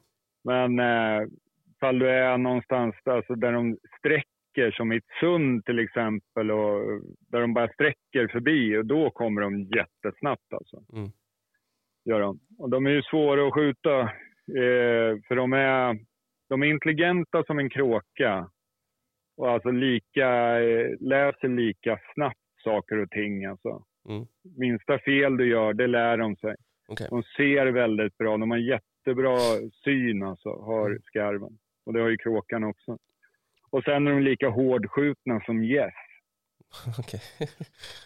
Men eh, ifall du är någonstans alltså, där de sträcker, som i ett sund till exempel, och där de bara sträcker förbi, och då kommer de jättesnabbt alltså. Mm. Gör de. Och de är ju svåra att skjuta, eh, för de är, de är intelligenta som en kråka. Och alltså lika, eh, läser lika snabbt saker och ting alltså. Mm. Minsta fel du gör, det lär de sig. Okej. De ser väldigt bra. De har jättebra syn, alltså, har skarven. Och det har ju kråkan också. Och sen är de lika hårdskjutna som gäss. [laughs] Okej.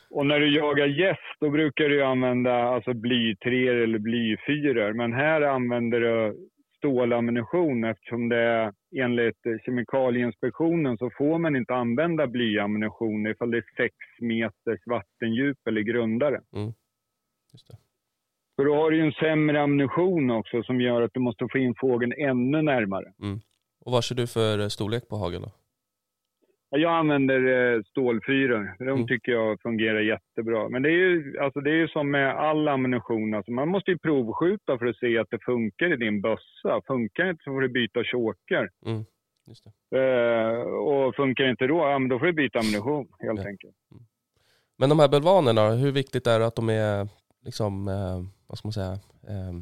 Och när du jagar gäss, då brukar du använda alltså blytreor eller blyfyror. Men här använder du stålammunition eftersom det är enligt Kemikalieinspektionen så får man inte använda blyammunition ifall det är sex meters vattendjup eller grundare. Just det. Så då har du en sämre ammunition också som gör att du måste få in fågeln ännu närmare. Och vad kör du för eh, storlek på hagel då? Ja, Jag använder eh, stålfyror. De Mm. tycker jag fungerar jättebra. Men det är ju, alltså det är ju som med all ammunition. Alltså man måste ju provskjuta för att se att det funkar i din bössa. Funkar det inte så får du byta choker. Mm. Eh, och funkar det inte då, ja, men då får du byta ammunition helt Ja. enkelt. Men de här bulvanerna, hur viktigt är det att de är liksom, eh, vad ska man säga, eh,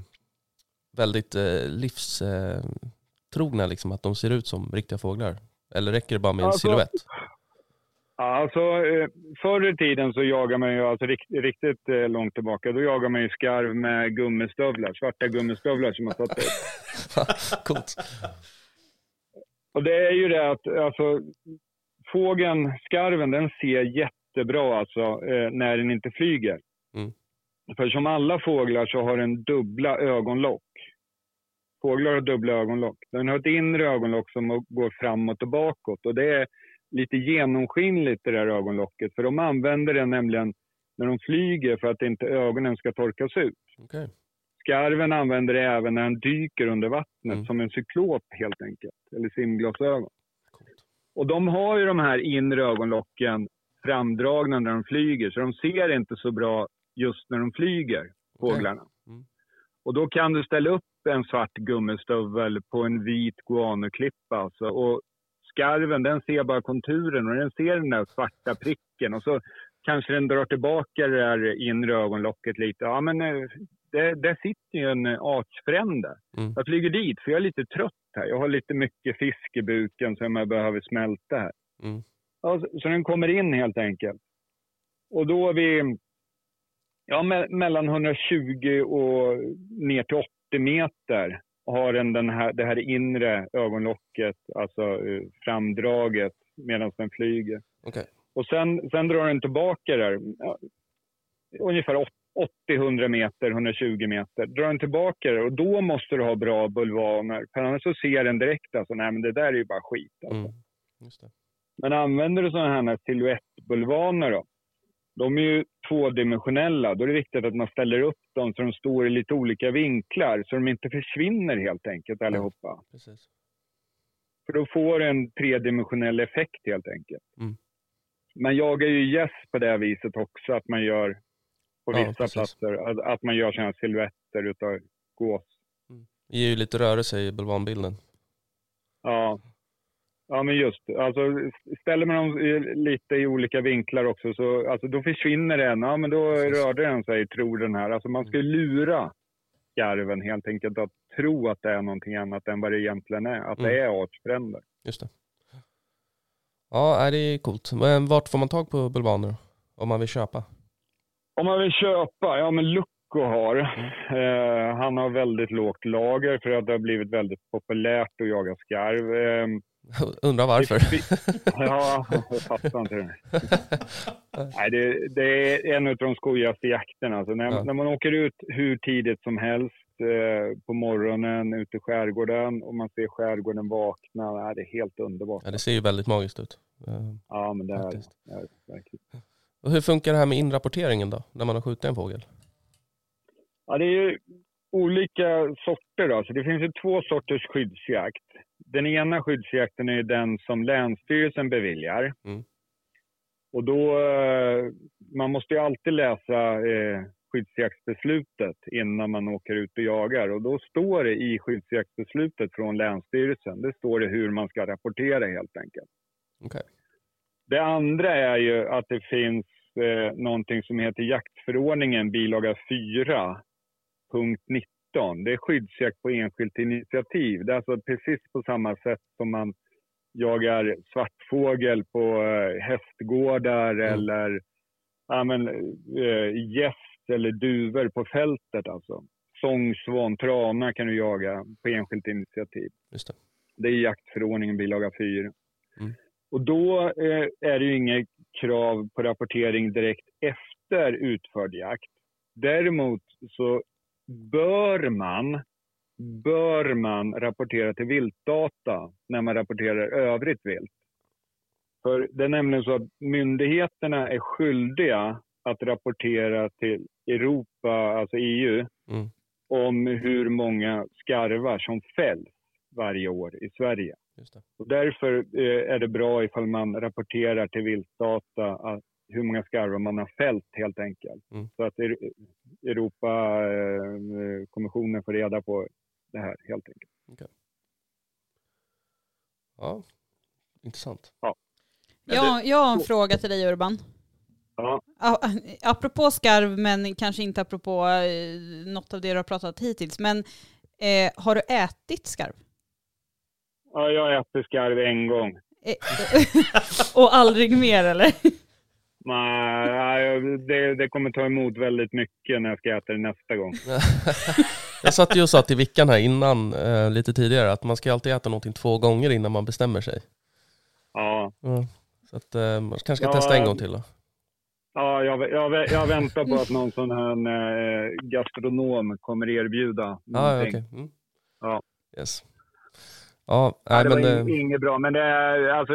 väldigt eh, livstrogna, eh, trogna, liksom, att de ser ut som riktiga fåglar? Eller räcker det bara med en Alltså, silhuett? Alltså, eh, förr i tiden så jagar man ju, alltså rikt, riktigt eh, långt tillbaka, då jagar man ju skarv med gummistövlar, svarta gummistövlar som man satt upp. [laughs] Coolt. Och det är ju det att alltså, fågeln, skarven, den ser jättebra alltså eh, när den inte flyger. Mm. För som alla fåglar så har den dubbla ögonlock. Fåglar har dubbla ögonlock. Den har ett inre ögonlock som går framåt och bakåt. Och det är lite genomskinligt det där ögonlocket. För de använder det nämligen när de flyger för att inte ögonen ska torkas ut. Okej. Skarven använder det även när den dyker under vattnet, Mm. som en cyklop helt enkelt. Eller simglasögon. Coolt. Och de har ju de här inre ögonlocken framdragna när de flyger, så de ser inte så bra just när de flyger, fåglarna. Mm. Och då kan du ställa upp en svart gummistövel på en vit guanoklippa. Alltså. Och skarven, den ser bara konturen och den ser den där svarta pricken. Och så kanske den drar tillbaka det där inre ögonlocket lite. Ja, men eh, det, där sitter ju en artsfrände. Mm. Jag flyger dit, för jag är lite trött här. Jag har lite mycket fisk i buken som jag behöver smälta här. Mm. Ja, så, så den kommer in helt enkelt. Och då är vi ja, me mellan 120 och ner till 80 meter har den, den här, det här inre ögonlocket, alltså eh, framdraget medan den flyger. Okej. Och sen, sen drar den tillbaka där, ungefär åt- 80-100 meter, 120 meter. Drar den tillbaka där och då måste du ha bra bulvaner. För annars så ser den direkt alltså, nej men det där är ju bara skit. Alltså. Mm. Men använder du sådana här silhuettbulvaner då, de är ju tvådimensionella. Då är det viktigt att man ställer upp dem så de står i lite olika vinklar så de inte försvinner helt enkelt allihopa. Precis. För då får du en tredimensionell effekt helt enkelt. Mm. Man jagar ju gäss på det viset också, att man gör på Ja, vissa precis. platser, att, att man gör sådana silhuetter utav gås. Det ger ju lite rörelse i bulvanbilden. Ja. Ja, men just alltså, ställer man dem lite i olika vinklar också, så alltså, då försvinner den. Ja, men då rörde den sig, tror den här. Alltså, man ska lura skarven helt enkelt att tro att det är någonting annat än vad det egentligen är. Att det är artsfränder. Just det. Ja, det är coolt. Men vart får man tag på bulvaner? Om man vill köpa? Om man vill köpa, ja men Lucco har. Eh, han har väldigt lågt lager för att det har blivit väldigt populärt att jaga skarv. Eh, [laughs] Undrar varför? ja, jag fattar inte det. [laughs] Nej, det, det är en av de skojigaste jakterna. Alltså när, Ja. när man åker ut hur tidigt som helst eh, på morgonen ute i skärgården och man ser skärgården vakna. Nej, det är helt underbart. Ja, det ser ju väldigt magiskt ut. Eh, Ja, men det är det. Är verkligen. Och hur funkar det här med inrapporteringen då? När man har skjutit en fågel? Ja, det är ju olika sorter. Då. Så det finns ju två sorters skyddsjakt. Den ena skyddsjakten är den som Länsstyrelsen beviljar. Mm. Och då, eh, man måste ju alltid läsa eh, skyddsjaktsbeslutet innan man åker ut och jagar. Och då står det i skyddsjaktsbeslutet från Länsstyrelsen, det står det hur man ska rapportera helt enkelt. Okej. Det andra är ju att det finns eh, någonting som heter jaktförordningen bilaga 4, punkt 19. Det är skyddsjakt på enskilt initiativ. Det är alltså precis på samma sätt som man jagar svartfågel på eh, hästgårdar Mm. eller ja, men, eh, gäss eller duvor på fältet. Alltså. Sångsvan, trana kan du jaga på enskilt initiativ. Just det. Det är jaktförordningen bilaga 4. Mm. Och då eh, är det ju inget krav på rapportering direkt efter utförd jakt. Däremot så bör man, bör man rapportera till viltdata när man rapporterar övrigt vilt. För det är nämligen så att myndigheterna är skyldiga att rapportera till Europa, alltså EU, Mm. om hur många skarvar som fälls varje år i Sverige. Och därför eh, är det bra ifall man rapporterar till viltdata att hur många skarvar man har fällt helt enkelt. Mm. Så att Eu- Europakommissionen får reda på det här helt enkelt. Ja, intressant. Men Ja, jag har en fråga till dig Urban. Ja, Apropå skarv, men kanske inte apropå eh, något av det du har pratat hittills. Men eh, har du ätit skarv? ja jag äter skarv en gång. Eh, [laughs] och aldrig mer eller? Nej, det, det kommer ta emot väldigt mycket när jag ska äta det nästa gång. [laughs] Jag satt ju och sa till Vickan här innan, eh, lite tidigare, att man ska alltid äta någonting två gånger innan man bestämmer sig. Ja, Ja. Så att eh, man kanske ska Ja, testa en gång till då. ja jag, jag, jag väntar på att någon sån här eh, gastronom kommer erbjuda ja, någonting. okej. Mm. Ja. Yes. Ja, nej, det men... var in- inget bra, men det alltså,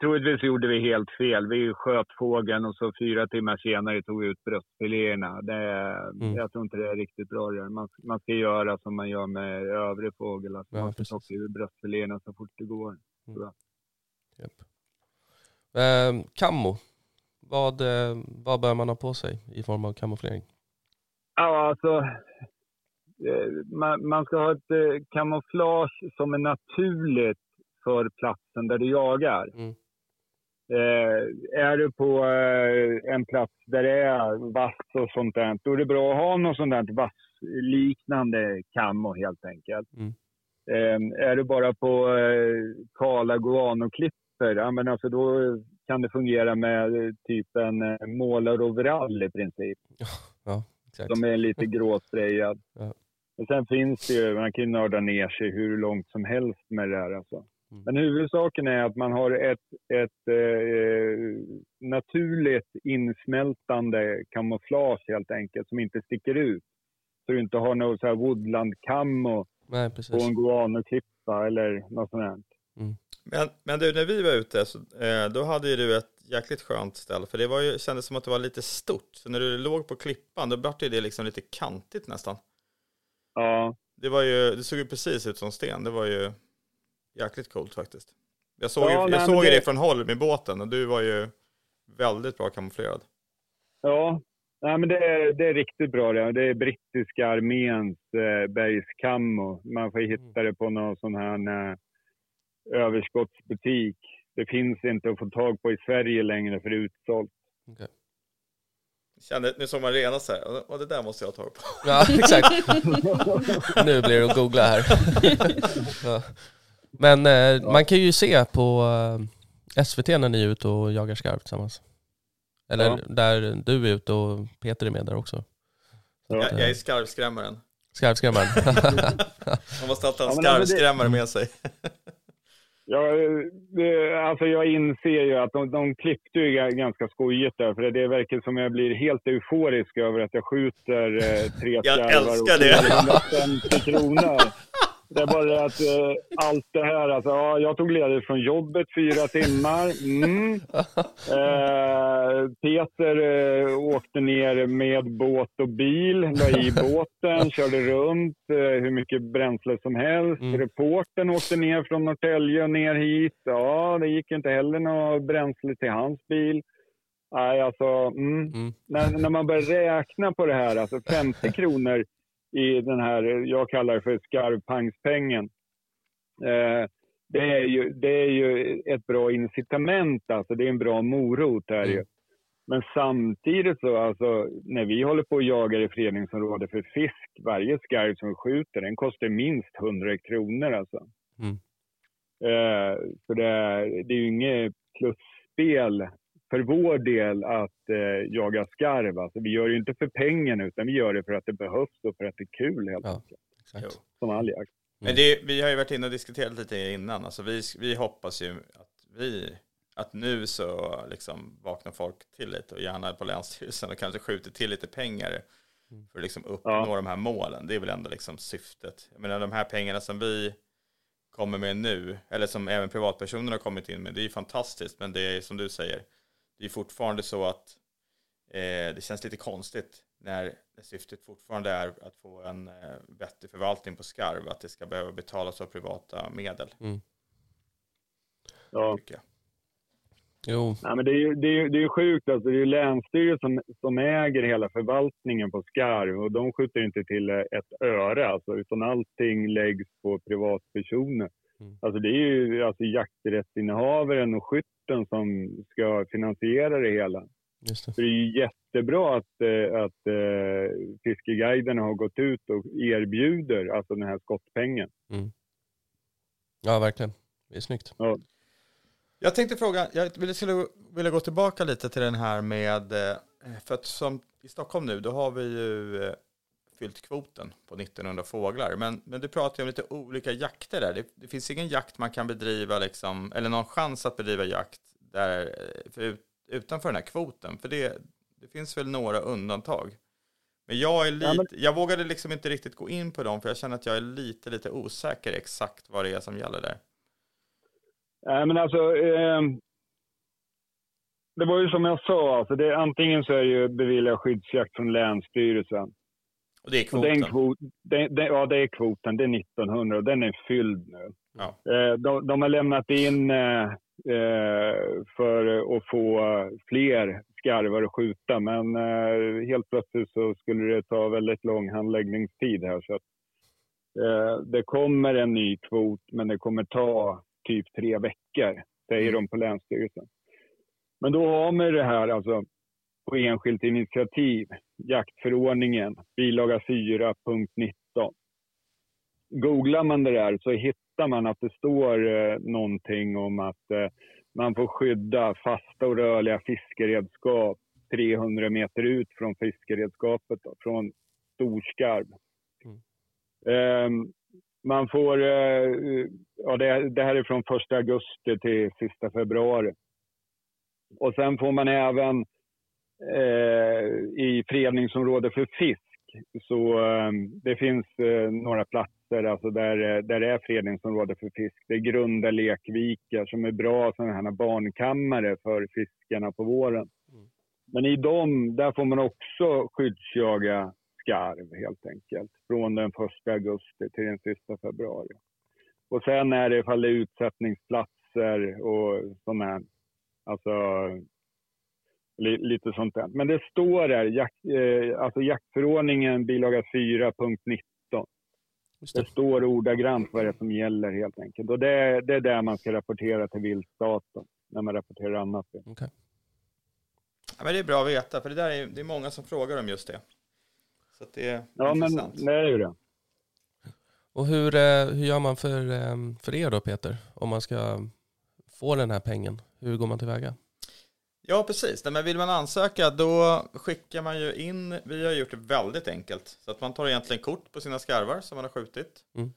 troligtvis gjorde vi helt fel. Vi sköt fågeln och så fyra timmar senare tog vi ut bröstfiléerna. Det, Mm. Jag tror inte det är riktigt bra. Man, man ska göra som man gör med övrig fågel. Alltså, Ja, man ska plocka ur bröstfiléerna så fort det går. Japp. Eh, kammo. Vad, eh, vad bör man ha på sig i form av kamouflering? Ja, alltså, man, man ska ha ett eh, kamouflage som är naturligt för platsen där du jagar. Mm. Eh, är du på eh, en plats där det är vass och sånt där, då är det bra att ha något sånt där vassliknande kammo helt enkelt. Mm. Eh, är du bara på eh, kala guanoklippor, ja, men alltså då kan det fungera med eh, typ en eh, målaroverall i princip. Exakt. De är lite gråsprayad. Ja. Men sen finns det ju, man kan ju nörda ner sig hur långt som helst med det där alltså. Mm. Men huvudsaken är att man har ett, ett eh, naturligt insmältande kamouflage helt enkelt som inte sticker ut. Så du inte har någon så här woodland-kammo Nej, på en guanoklippa eller något sånt där. Men, men du, när vi var ute, så, eh, då hade ju du ett jäkligt skönt ställe, för det var ju, kändes som att det var lite stort. Så när du låg på klippan, då blev det liksom lite kantigt nästan. Ja, Det var ju, det såg ju precis ut som sten, det var ju jäkligt coolt faktiskt. Jag såg, Ja, ju, nej, jag men såg det- dig från håll med båten och du var ju väldigt bra kamouflerad. ja. Nej, men det, är, det är riktigt bra det. Det är brittiska arméns eh, bergskammo. Man får hitta det på någon sån här eh, överskottsbutik. Det finns inte att få tag på i Sverige längre för det är utsålt. Kände, nu såg man rena så här, och- det där måste jag tagit [laughs] på. Ja, exakt. nu blir det att googla här. [laughs] ja. Men eh, man kan ju se på eh, SVT när ni är ute och jagar skarv tillsammans. Eller Ja. där du är ute och Peter är med där också. Så Jag, att, jag eh, är skarvskrämmaren. Skarvskrämmaren. [laughs] Man måste alltid ha en Ja, alltså skarvskrämmare med sig. Ja, alltså jag inser ju att de, de klippte ju ga- ganska skojigt där. För det verkar som jag blir helt euforisk över att jag skjuter eh, tre Jag skarvar och det. 150 kronor. [laughs] Det är bara det att eh, allt det här, alltså, ja, jag tog ledigt från jobbet fyra timmar. Mm. Eh, Peter eh, åkte ner med båt och bil, la i båten, körde runt eh, hur mycket bränsle som helst. Mm. Reporten åkte ner från Norrtälje och ner hit. Ja, det gick inte heller något bränsle till hans bil. Nej, alltså, mm Mm. när, när man börjar räkna på det här, alltså 50 kronor i den här, jag kallar det för skarvpangspengen. Eh, det, är ju, det är ju ett bra incitament, alltså det är en bra morot här ju. Mm. Men samtidigt så, alltså när vi håller på och jagar i föreningsområdet för fisk, varje skarv som vi skjuter, den kostar minst 100 kronor alltså. Mm. Eh, så det, är- det är ju inget plusspel för vår del att eh, jaga skarv. Alltså, vi gör det ju inte för pengarna utan vi gör det för att det behövs och för att det är kul helt Ja. enkelt. Exakt. Som all jakt. Men det, vi har ju varit inne och diskuterat lite innan. Alltså vi, vi hoppas ju att vi, att nu så liksom vaknar folk till lite och gärna på Länsstyrelsen och kanske skjuter till lite pengar för att liksom uppnå Ja. de här målen. Det är väl ändå liksom syftet. Jag menar de här pengarna som vi kommer med nu, eller som även privatpersoner har kommit in med, det är ju fantastiskt, men det är som du säger, det är fortfarande så att eh, det känns lite konstigt när när syftet fortfarande är att få en eh, vettig förvaltning på skarv, att det ska behöva betalas av privata medel. Mm. Ja. tycker jag. Jo, Nej, men det är ju det är, ju- det är ju sjukt. Alltså, det är ju Länsstyrelsen som, som äger hela förvaltningen på skarv och de skjuter inte till ett öre, alltså, utan allting läggs på privatpersoner. Mm. Alltså, det är ju alltså, jakträttsinnehavaren och skytten som ska finansiera det hela. just det. Så det är ju jättebra att, eh, att eh, Fiskeguiderna har gått ut och erbjuder alltså den här skottpengen. Ja, verkligen. Det är snyggt. Jag tänkte fråga, jag ville, skulle vilja gå tillbaka lite till den här med, eh, för att som i Stockholm nu, då har vi ju eh, fyllt kvoten på 1900 fåglar. Men, men du pratar ju om lite olika jakter där. Det, det finns ingen jakt man kan bedriva, liksom, eller någon chans att bedriva jakt där, eh, för, ut- utanför den här kvoten. För det, det finns väl några undantag. Men jag, är lite, Ja, men- jag vågade liksom inte riktigt gå in på dem, för jag känner att jag är lite, lite osäker exakt vad det är som gäller där. Nej, men alltså, eh, det var ju som jag sa, alltså det, antingen så är det ju bevilja skyddsjakt från Länsstyrelsen. Och det är kvoten. den kvot, den, den, ja, det är kvoten, det är 1900 och den är fylld nu. Ja. Eh, de, de har lämnat in eh, eh, för att få fler skarvar att skjuta, men helt plötsligt så skulle det ta väldigt lång handläggningstid här. Så att, det kommer en ny kvot, men det kommer ta typ tre veckor, säger de på Länsstyrelsen. Men då har man det här alltså på enskilt initiativ, jaktförordningen, bilaga 4, punkt 19. Googlar man det där så hittar man att det står eh, någonting om att eh, man får skydda fasta och rörliga fiskeredskap 300 meter ut från fiskeredskapet, då, från storskarv. Mm. Ehm, man får, eh, ja det, det här är från 1 augusti till sista februari. Och sen får man även i fredningsområde för fisk. Så eh, det finns eh, några platser alltså där, eh, där det är fredningsområde för fisk. Det är grunda lekvikar som är bra sådana här barnkammare för fiskarna på våren. Mm. Men i dem, där får man också skyddsjaga skarv helt enkelt. Från den 1 augusti till den sista februari. Och sen är det ifall det är utsättningsplatser och sådana här, alltså lite sånt där. Men det står där, jakt, eh, alltså jaktförordningen bilaga 4 punkt 19. Just Det det. står ordagrant vad det är som gäller helt enkelt. Och det, det är där man ska rapportera till viltstaten när man rapporterar annat. Okej. Ja, men det är bra att veta, för det, där är, det är många som frågar om just det. Så att det är Ja, men intressant. det är ju det. Och hur, eh, hur gör man för, eh, för er då Peter? Om man ska få den här pengen, hur går man tillväga? Ja, precis. Nej, men vill man ansöka då skickar man ju in, vi har gjort det väldigt enkelt, så att man tar egentligen kort på sina skarvar som man har skjutit. Mm.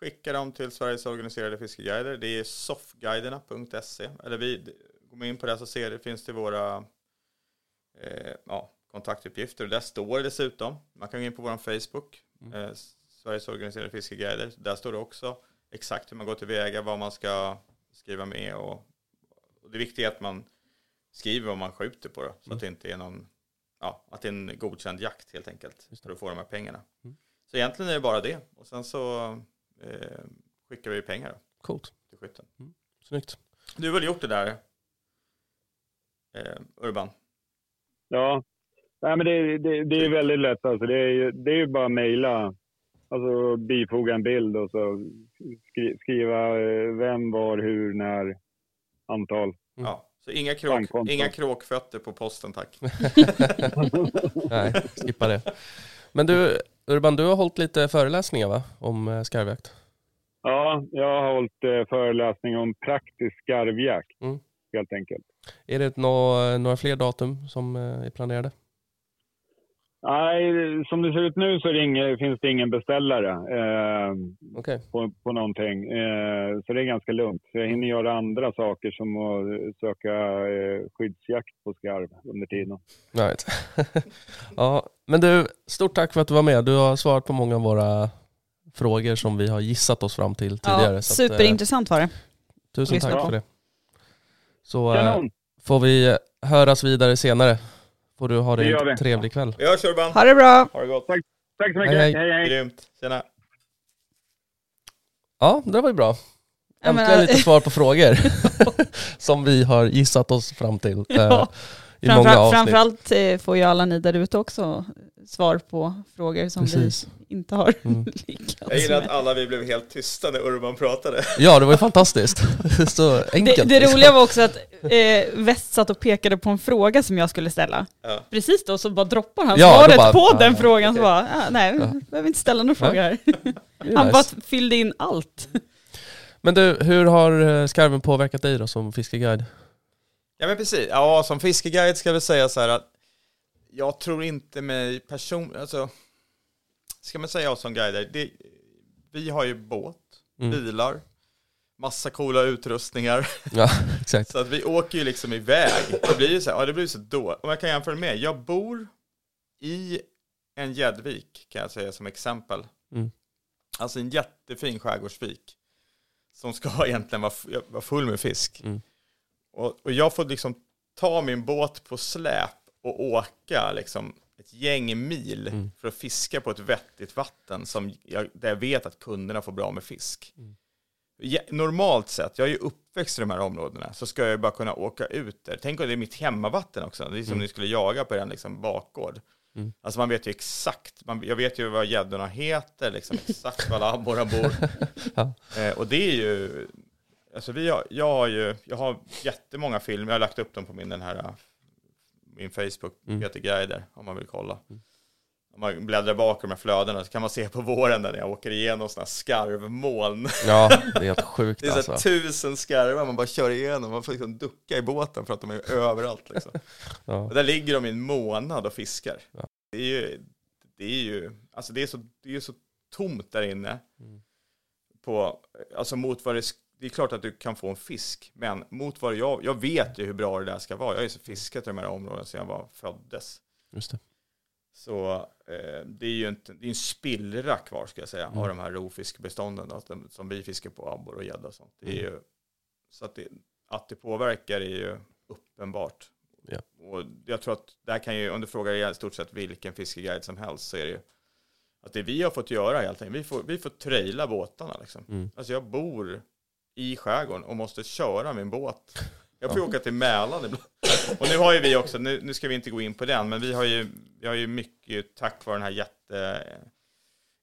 Skickar dem till Sveriges organiserade fiskeguider, det är soffguiderna.se, eller vi, går in på det så ser det, finns det våra eh, ja, kontaktuppgifter och där står det dessutom, man kan gå in på vår Facebook, Mm. eh, Sveriges organiserade fiskeguider, där står det också exakt hur man går tillväga, vad man ska skriva med och, och det viktiga är att man skriver vad man skjuter på då, så Mm. att det inte är någon, ja, att det är en godkänd jakt helt enkelt, för att få de här pengarna. Mm. Så egentligen är det bara det, och sen så eh, skickar vi pengar då, Coolt, till skytten. snyggt. Du har väl gjort det där, eh, Urban? Ja, Nej, men det, det, det är väldigt lätt. Alltså. Det, är, ju- det är ju bara att mejla, alltså bifoga en bild och så skri, skriva eh, vem, var, hur, när, antal. Mm. Ja, så inga, kråk, inga kråkfötter på posten tack. [laughs] Nej, skippa det. Men du, Urban, du har hållit lite föreläsningar va? Om eh, skarvjakt? Ja, jag har hållit eh, föreläsning om praktisk skarvjakt, Mm. helt enkelt. Är det nå- några fler datum som eh, är planerade? Nej, som det ser ut nu så det ingen, finns det ingen beställare eh, Okej, på, på någonting. Eh, så det är ganska lugnt. Så jag hinner göra andra saker som att söka eh, skyddsjakt på skarv under tiden. right. [laughs] ja, men du, stort tack för att du var med. Du har svarat på många av våra frågor som vi har gissat oss fram till tidigare. Ja, att, eh, superintressant var det. tusen Lyssna. tack för det. Så eh, får vi höras vidare senare. Får du ha Det en trevlig kväll. Vi hörs Urban, Ha det bra! ha det gott. Tack så mycket. Hej, hej. hej. hej. Grymt, tjena. Ja, det var ju bra. Jag Äntligen menar- lite svar på frågor [laughs] som vi har gissat oss fram till eh, Ja. i många Framför, avsnitt. framförallt eh, får ju alla ni där ute också svar på frågor som Precis. vi inte har Mm. [laughs] lyckats Jag gillar att med. alla vi blev helt tysta när Urban pratade. Ja, det var ju fantastiskt. [laughs] Så Det, enkelt. det liksom. roliga var också att eh, West satt och pekade på en fråga som jag skulle ställa. Ja. Precis då så bara droppar han Ja, svaret bara- på ja, den ja, frågan. Så okej. bara, ah, nej, Ja. behöver inte ställa någon fråga här. [laughs] Det är Han nice. bara fyllde in allt. Men du, hur har eh, skarven påverkat dig då som fiskeguide? Ja men precis, ja som fiskeguide ska jag väl säga så här att jag tror inte mig person, alltså ska man säga oss som guider, det, vi har ju båt, Mm. bilar, massa coola utrustningar, [laughs] Ja, exakt. så att vi åker ju liksom iväg. Det blir ju så här, ja det blir så då. Om jag kan jämföra med, jag bor i en gäddvik kan jag säga som exempel. Mm. Alltså en jättefin skärgårdsvik som ska [laughs] egentligen vara, vara full med fisk. Mm. Och, och jag får liksom ta min båt på släp och åka liksom ett gäng mil Mm. för att fiska på ett vettigt vatten som jag, där jag vet att kunderna får bra med fisk. Mm. Ja, normalt sett, jag är ju uppväxt i de här områdena, så ska jag ju bara kunna åka ut där. Tänk om det är mitt hemmavatten också, det är som Mm. ni skulle jaga på en liksom bakgård. Mm. Alltså man vet ju exakt, man, jag vet ju vad gäddorna heter, liksom exakt var alla abborrar bor. [laughs] Ja. eh, och det är ju, alltså vi har, jag har ju, jag har jättemånga filmer, jag har lagt upp dem på min, den här, min Facebook, Mm. Peter Guider, om man vill kolla. Mm. Om man bläddrar bak i de här flödena så kan man se på våren när jag åker igenom sådana skarvmoln. Ja, [laughs] det är helt sjukt Det är så alltså. tusen skarvar man bara kör igenom, man får liksom ducka i båten för att de är överallt liksom. [laughs] Ja. Och där ligger de i en månad och fiskar. Ja. Det är ju, det är ju, alltså det är så, det är så tomt där inne. Mm. På, alltså mot vad det, det är klart att du kan få en fisk, men mot vad jag, jag vet ju hur bra det där ska vara. Jag har ju så fiskat i de här områdena sedan jag var föddes. Just det. Så eh, det är ju inte, det är en spillra kvar ska jag säga Mm. av de här rovfiskbestånden då, att de, som vi fiskar på, abborre och gädda och sånt. Det är Mm. ju, så att det, att det påverkar är ju uppenbart. Ja. Och jag tror att där kan ju, om du frågar i stort sett vilken fiskeguide som helst så är det ju att det vi har fått göra helt enkelt, vi får, vi får traila båtarna liksom. Mm. Alltså jag bor i skärgården och måste köra min båt. Jag får Ja. åka till Mälaren ibland. Och nu har ju vi också, nu, nu ska vi inte gå in på den, men vi har ju, vi har ju mycket tack vare den här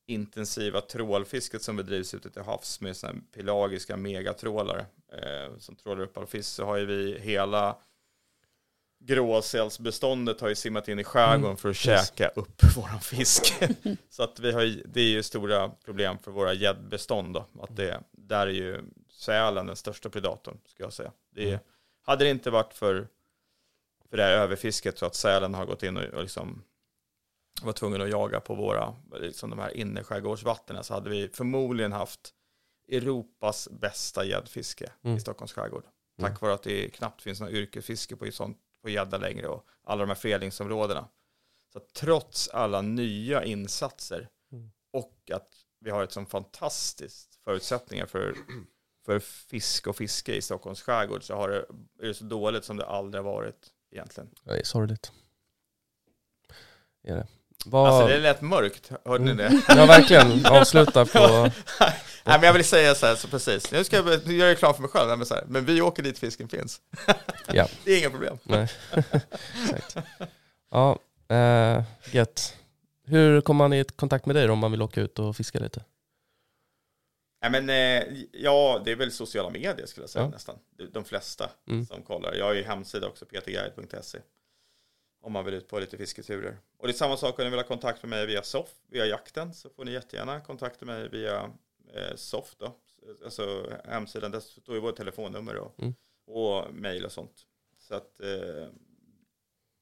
jätteintensiva trålfisket som bedrivs ute till havs med här pelagiska megatrålare eh, som trålar upp all fisk så har ju vi hela gråsälsbeståndet har ju simmat in i skärgården Mm, för att käka upp våran fisk. [laughs] så att vi har det är ju stora problem för våra gäddbestånd då. Att det, där är ju sälen den största predatorn, ska jag säga. Det är, Mm. hade det inte varit för, för det här överfisket så att sälen har gått in och, och liksom var tvungen att jaga på våra, liksom de här innerskärgårdsvattnen så hade vi förmodligen haft Europas bästa gäddfiske Mm. i Stockholms skärgård. Tack Mm. vare att det knappt finns några yrkesfiske på sånt på gädda längre och alla de här fredningsområdena. Så trots alla nya insatser Mm. och att vi har ett sånt fantastiskt förutsättningar för, för fisk och fiske i Stockholms skärgård så har det, är det så dåligt som det aldrig har varit egentligen. Det är sorgligt. Är det. Vad... Alltså det är lätt mörkt, hörde ni Mm. det? [laughs] Ja, verkligen. Avsluta på... [laughs] Nej men jag vill säga så här, så precis. Nu ska jag nu gör jag reklam för mig själv, men, så här, men vi åker dit fisken finns. [laughs] Ja. Det är inga problem. Nej. Exakt. Ja, eh, gött. Hur kommer man i kontakt med dig om man vill åka ut och fiska lite? Nej, men, eh, ja, det är väl sociala medier skulle jag säga Ja. nästan. De- flesta Mm. som kollar. Jag har ju hemsida också, peterguide.se. Om man vill ut på lite fisketurer. Och det är samma sak om ni vill ha kontakt med mig via SOF, via jakten, så får ni jättegärna kontakta mig via eh, SOF då. Alltså hemsidan, där står ju vårt telefonnummer och, Mm. och mejl och sånt. Så att eh,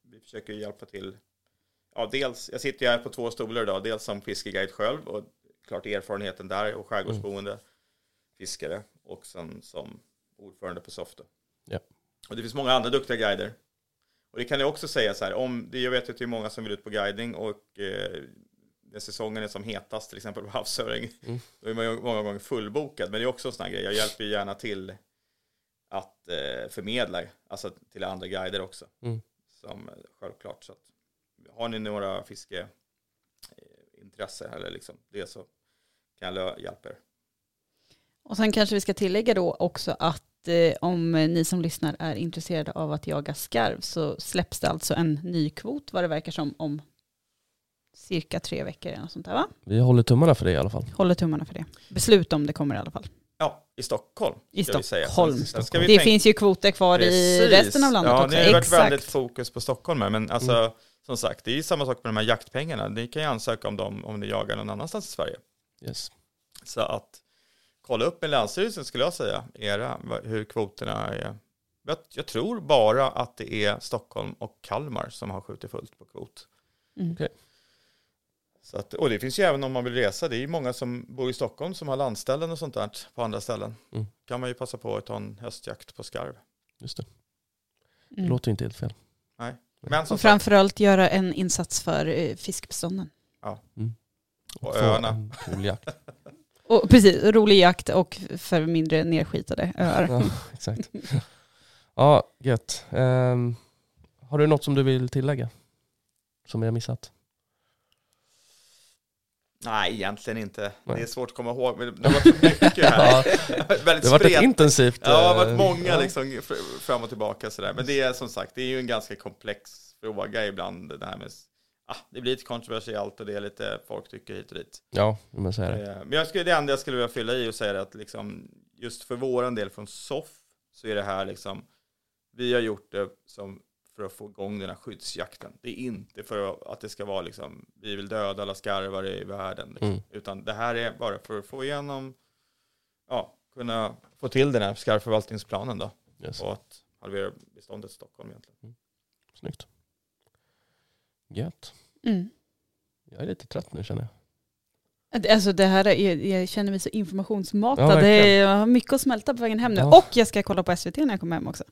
vi försöker hjälpa till. Ja, dels, jag sitter ju här på två stolar idag, dels som fiskeguide själv och klart erfarenheten där och skärgårdsboende fiskare och sen som ordförande på Softa. Ja. Och det finns många andra duktiga guider. Och det kan jag också säga så här, om det, jag vet att det är många som vill ut på guiding och eh, när säsongen är som hetast, till exempel på havsöring, Mm. [laughs] då är man ju många gånger fullbokad. Men det är också en sån här grej, jag hjälper ju gärna till att eh, förmedla, alltså till andra guider också. Mm. Som självklart. Så att, har ni några fiskeintresse eller liksom det så kan jag hjälpa er. Och sen kanske vi ska tillägga då också att eh, om ni som lyssnar är intresserade av att jaga skarv så släpps det alltså en ny kvot vad det verkar som om cirka tre veckor eller något sånt där va? Vi håller tummarna för det i alla fall. Håller tummarna för det. Beslut om det kommer i alla fall. Ja, i Stockholm. I. Stockholm. Sen- sen ska vi Det tänka- finns ju kvoter kvar i Precis. resten av landet ja, också. det har varit Exakt. väldigt fokus på Stockholm här, men alltså Mm. Som sagt, det är ju samma sak med de här jaktpengarna. Ni kan ju ansöka om dem om ni jagar någon annanstans i Sverige. Yes. Så att kolla upp med Länsstyrelsen skulle jag säga, era, hur kvoterna är. Jag, jag tror bara att det är Stockholm och Kalmar som har skjutit fullt på kvot. Mm. Okej. Så att, och det finns ju även om man vill resa, det är ju många som bor i Stockholm som har landställen och sånt där på andra ställen. Mm. kan man ju passa på att ta en höstjakt på skarv. Just det. Det Mm. låter inte helt fel. Men Och framförallt göra en insats för eh, fiskbestånden. Och få öarna. cool jakt. [laughs] Och precis, rolig jakt och för mindre nedskitade öar. Ja, [laughs] exakt. Ja, gött. Ehm, har du något som du vill tillägga? Som vi har missat? Nej egentligen inte. Nej. Det är svårt att komma ihåg, men det har varit mycket här. [laughs] Väldigt Det har varit intensivt... Ja, det har eh, varit många ja. liksom fr- fram och tillbaka sådär. Men det är som sagt, det är ju en ganska komplex fråga ibland. Det här med, ah, det blir lite kontroversiellt och det är lite folk tycker hit och dit. Ja, men så är det. Eh, Men jag skulle, det enda jag skulle vilja fylla i och säga är att liksom, just för våran del från SOF så är det här liksom, vi har gjort det som för att få igång den här skyddsjakten. Det är inte för att det ska vara liksom, vi vill döda alla skarvar i världen. Liksom. Mm. Utan det här är bara för att få igenom, ja, kunna få till den här skarvförvaltningsplanen då. Yes. Och att halvera beståndet i Stockholm egentligen. Snyggt. Gött. Mm. Jag är lite trött nu känner jag. Alltså det här är, jag känner mig så informationsmatad. Ja, det verkligen. är, jag har mycket att smälta på vägen hem nu. Ja. Och jag ska kolla på SVT när jag kommer hem också.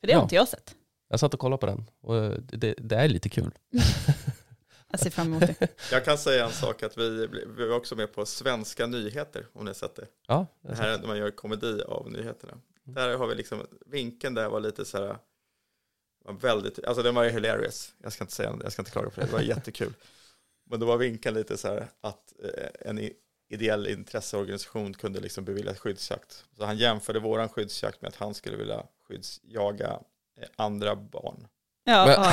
För det har Ja. inte jag sett. Jag satt och kollade på den och eh, det, det är lite kul. [laughs] Jag ser fram emot det. Jag kan säga en sak att vi, vi var också med på Svenska nyheter, om ni har sett det. Ja, Det här är när man gör komedi av nyheterna. Där har vi liksom, vinkeln där var lite så här, var väldigt, alltså den var ju hilarious. Jag ska inte säga jag ska inte klaga på det, det var jättekul. [laughs] Men då var vinkeln lite så här att eh, en ideell intresseorganisation kunde liksom bevilja skyddsjakt. Så han jämförde våran skyddsjakt med att han skulle vilja skyddsjaga andra barn. Ja, Men- ja.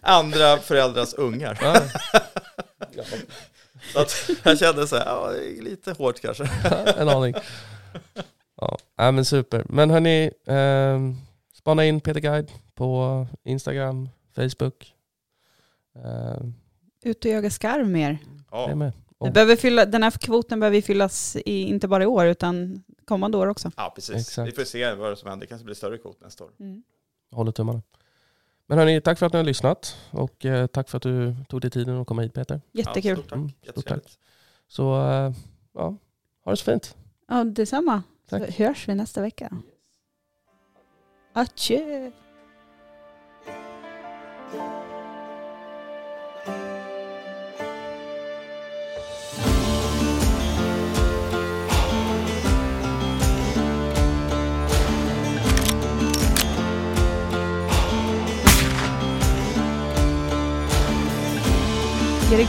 [laughs] Andra föräldrars ungar. ja. Så att jag kände så här, ja, lite hårt kanske. en aning. Ja, nej, men super. Men hörni, eh, spana in Peter Guide på Instagram, Facebook. Eh, Ut och jaga skarv mer. det Ja, med. Det Och, behöver fylla, den här kvoten behöver fyllas i, inte bara i år utan kommande år också. ja precis. Exakt. Vi får se vad som händer. Det kanske blir större kvot nästa år. Mm. håller tummarna. Men hörni, tack för att ni har lyssnat och eh, tack för att du tog dig tiden att komma hit Peter. Jättekul. Ja, stort tack. Mm, stort Jättetrevligt. Så eh, ja, ha det så fint. Ja, detsamma. Så Tack. hörs vi nästa vecka. Adjö. quelle